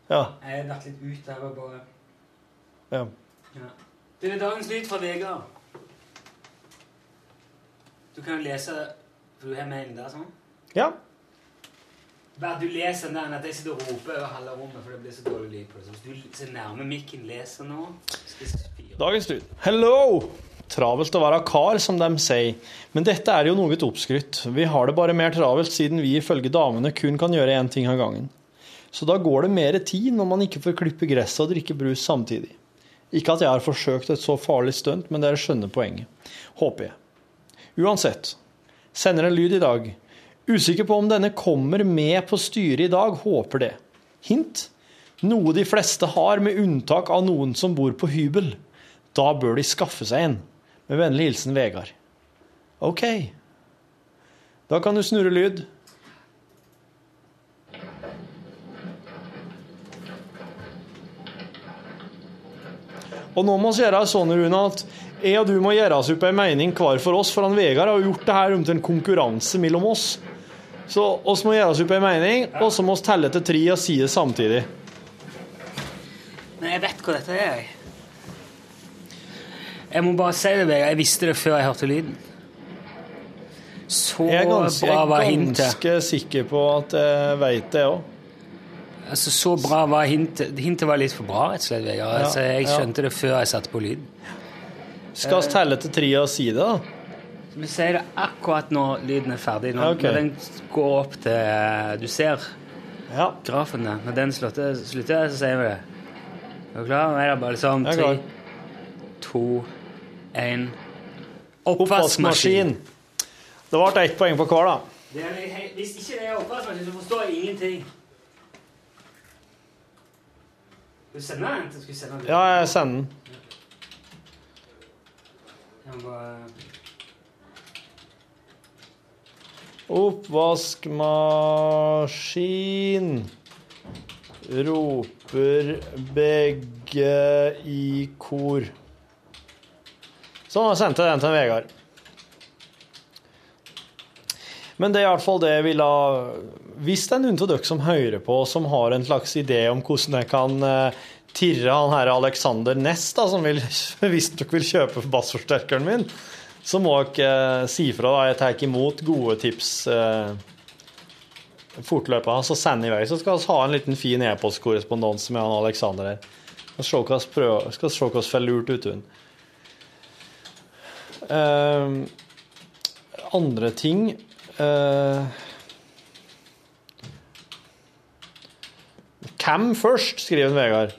Ja. Jeg har vært litt ute her og bare ja. ja. Det er dagens lyd fra Vegard. Du kan jo lese For du har mailen der, sånn? ja. Bare du leser den, der, at jeg sitter og roper over halve rommet, for det blir så dårlig lyd på det. Så hvis du ser nærme mikken leser nå. Dagens lyd. Hello! Travelt å være kar, som de sier. Men dette er jo noe oppskrytt. Vi har det bare mer travelt siden vi ifølge damene kun kan gjøre én ting av gangen. Så da går det mer tid når man ikke får klippe gresset og drikke brus samtidig. Ikke at jeg har forsøkt et så farlig stunt, men dere skjønner poenget. Håper jeg. Uansett. Sender en lyd i dag. Usikker på om denne kommer med på styret i dag. Håper det. Hint. Noe de fleste har, med unntak av noen som bor på hybel. Da bør de skaffe seg en. Med vennlig hilsen Vegard. OK. Da kan du snurre lyd. Og nå må vi gjøre det sånn, Rune, at jeg og du må gjøre oss opp en mening hver for oss, for han Vegard har gjort det her om til en konkurranse mellom oss. Så oss må gjøre oss opp en mening, og så må vi telle til tre og si det samtidig. Men jeg vet hva dette er. jeg. Jeg må bare si det, Vegard. Jeg visste det før jeg hørte lyden. Så Jeg er ganske, bra var jeg er ganske sikker på at jeg veit det òg. Altså, så bra var hintet. Hintet var litt for bra, rett og slett, Vegard. Altså, jeg skjønte det før jeg satte på lyd. Skal vi telle til tre og si det, da? Vi sier det akkurat når lyden er ferdig. Når, okay. når den går opp til Du ser Ja. grafen der. Når den slutter, slutter så sier vi det. Er du klar? Nå er det bare er tre, to, én Oppvaskmaskin. Det ble ett poeng på hver, da. Det er, hvis ikke det er oppvaskmaskin, så forstår jeg ingenting. Skal du sender den? Skal du sende den? Ja, jeg sender den. Jeg bare... Oppvaskmaskin roper begge i kor. Sånn, jeg sendte den til Vegard. Men det er i hvert fall det jeg ville ha Hvis det er noen av dere som hører på, som har en slags idé om hvordan jeg kan eh, tirre han her Alexander Næss, som vil, hvis dere vil kjøpe bassforsterkeren min, så må dere eh, si fra. da. Jeg tar imot gode tips eh, fortløpende. Så send i vei. Så skal vi ha en liten fin e-postkorrespondanse med han Alexander her. Skal se hva vi får lurt ut av. Eh, andre ting eh, Hvem først, skriver Vegard.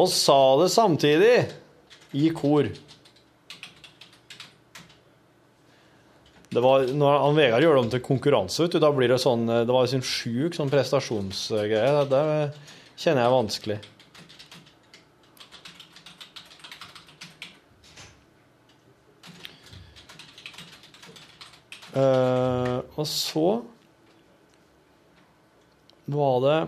Og sa det samtidig i kor. Det var, når han Vegard gjør det om til konkurranse, vet du, da blir det sånn Det var en sånn sjuk sånn prestasjonsgreie. Det, det kjenner jeg er vanskelig. Uh, og så var det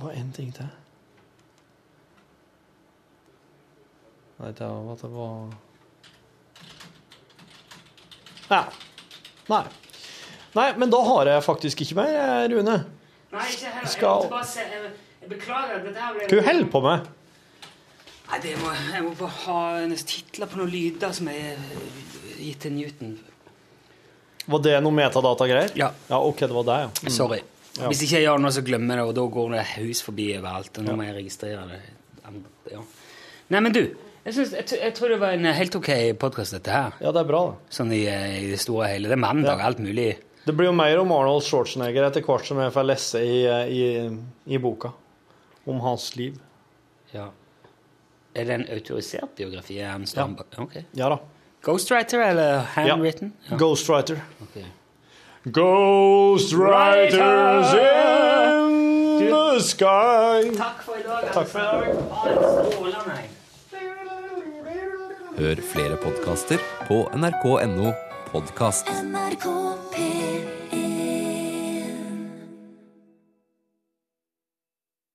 Var én ting til. Nei, det var at det var Ja. Nei. Nei, men da har jeg faktisk ikke mer, eh, Rune. Nei, ikke heller. Skal- Jeg, bare se, jeg, beklager. Dette her ble Hva du holder på med? Nei, det må, Jeg må bare ha hennes titler på noen lyder som er gitt til Newton. Var det noe metadatagreier? Ja. Ja, OK, det var deg, ja. Mm. Sorry. Ja. Hvis ikke jeg gjør noe, så glemmer jeg det, og da går det hus forbi overalt. Og nå må jeg registrere det. Ja. Nei, men du. Jeg, synes, jeg, jeg tror det var en helt ok podkast, dette her. Ja, det er bra, det. Sånn i, i det store og hele. Det er mandag, alt mulig. Det blir jo mer om Arnold Schwarzenegger etter hvert som jeg får lese i, i, i boka om hans liv. Ja. Er det en autorisert biografi? Ja. han står bak? Ok. Ja da. Ghostwriter eller handwritten? Ja. Ghostwriter. Ok. Ghostwriters in the sky. Takk for i dag. Takk for i dag. Hør flere podkaster på nrk.no podkast. NRK P1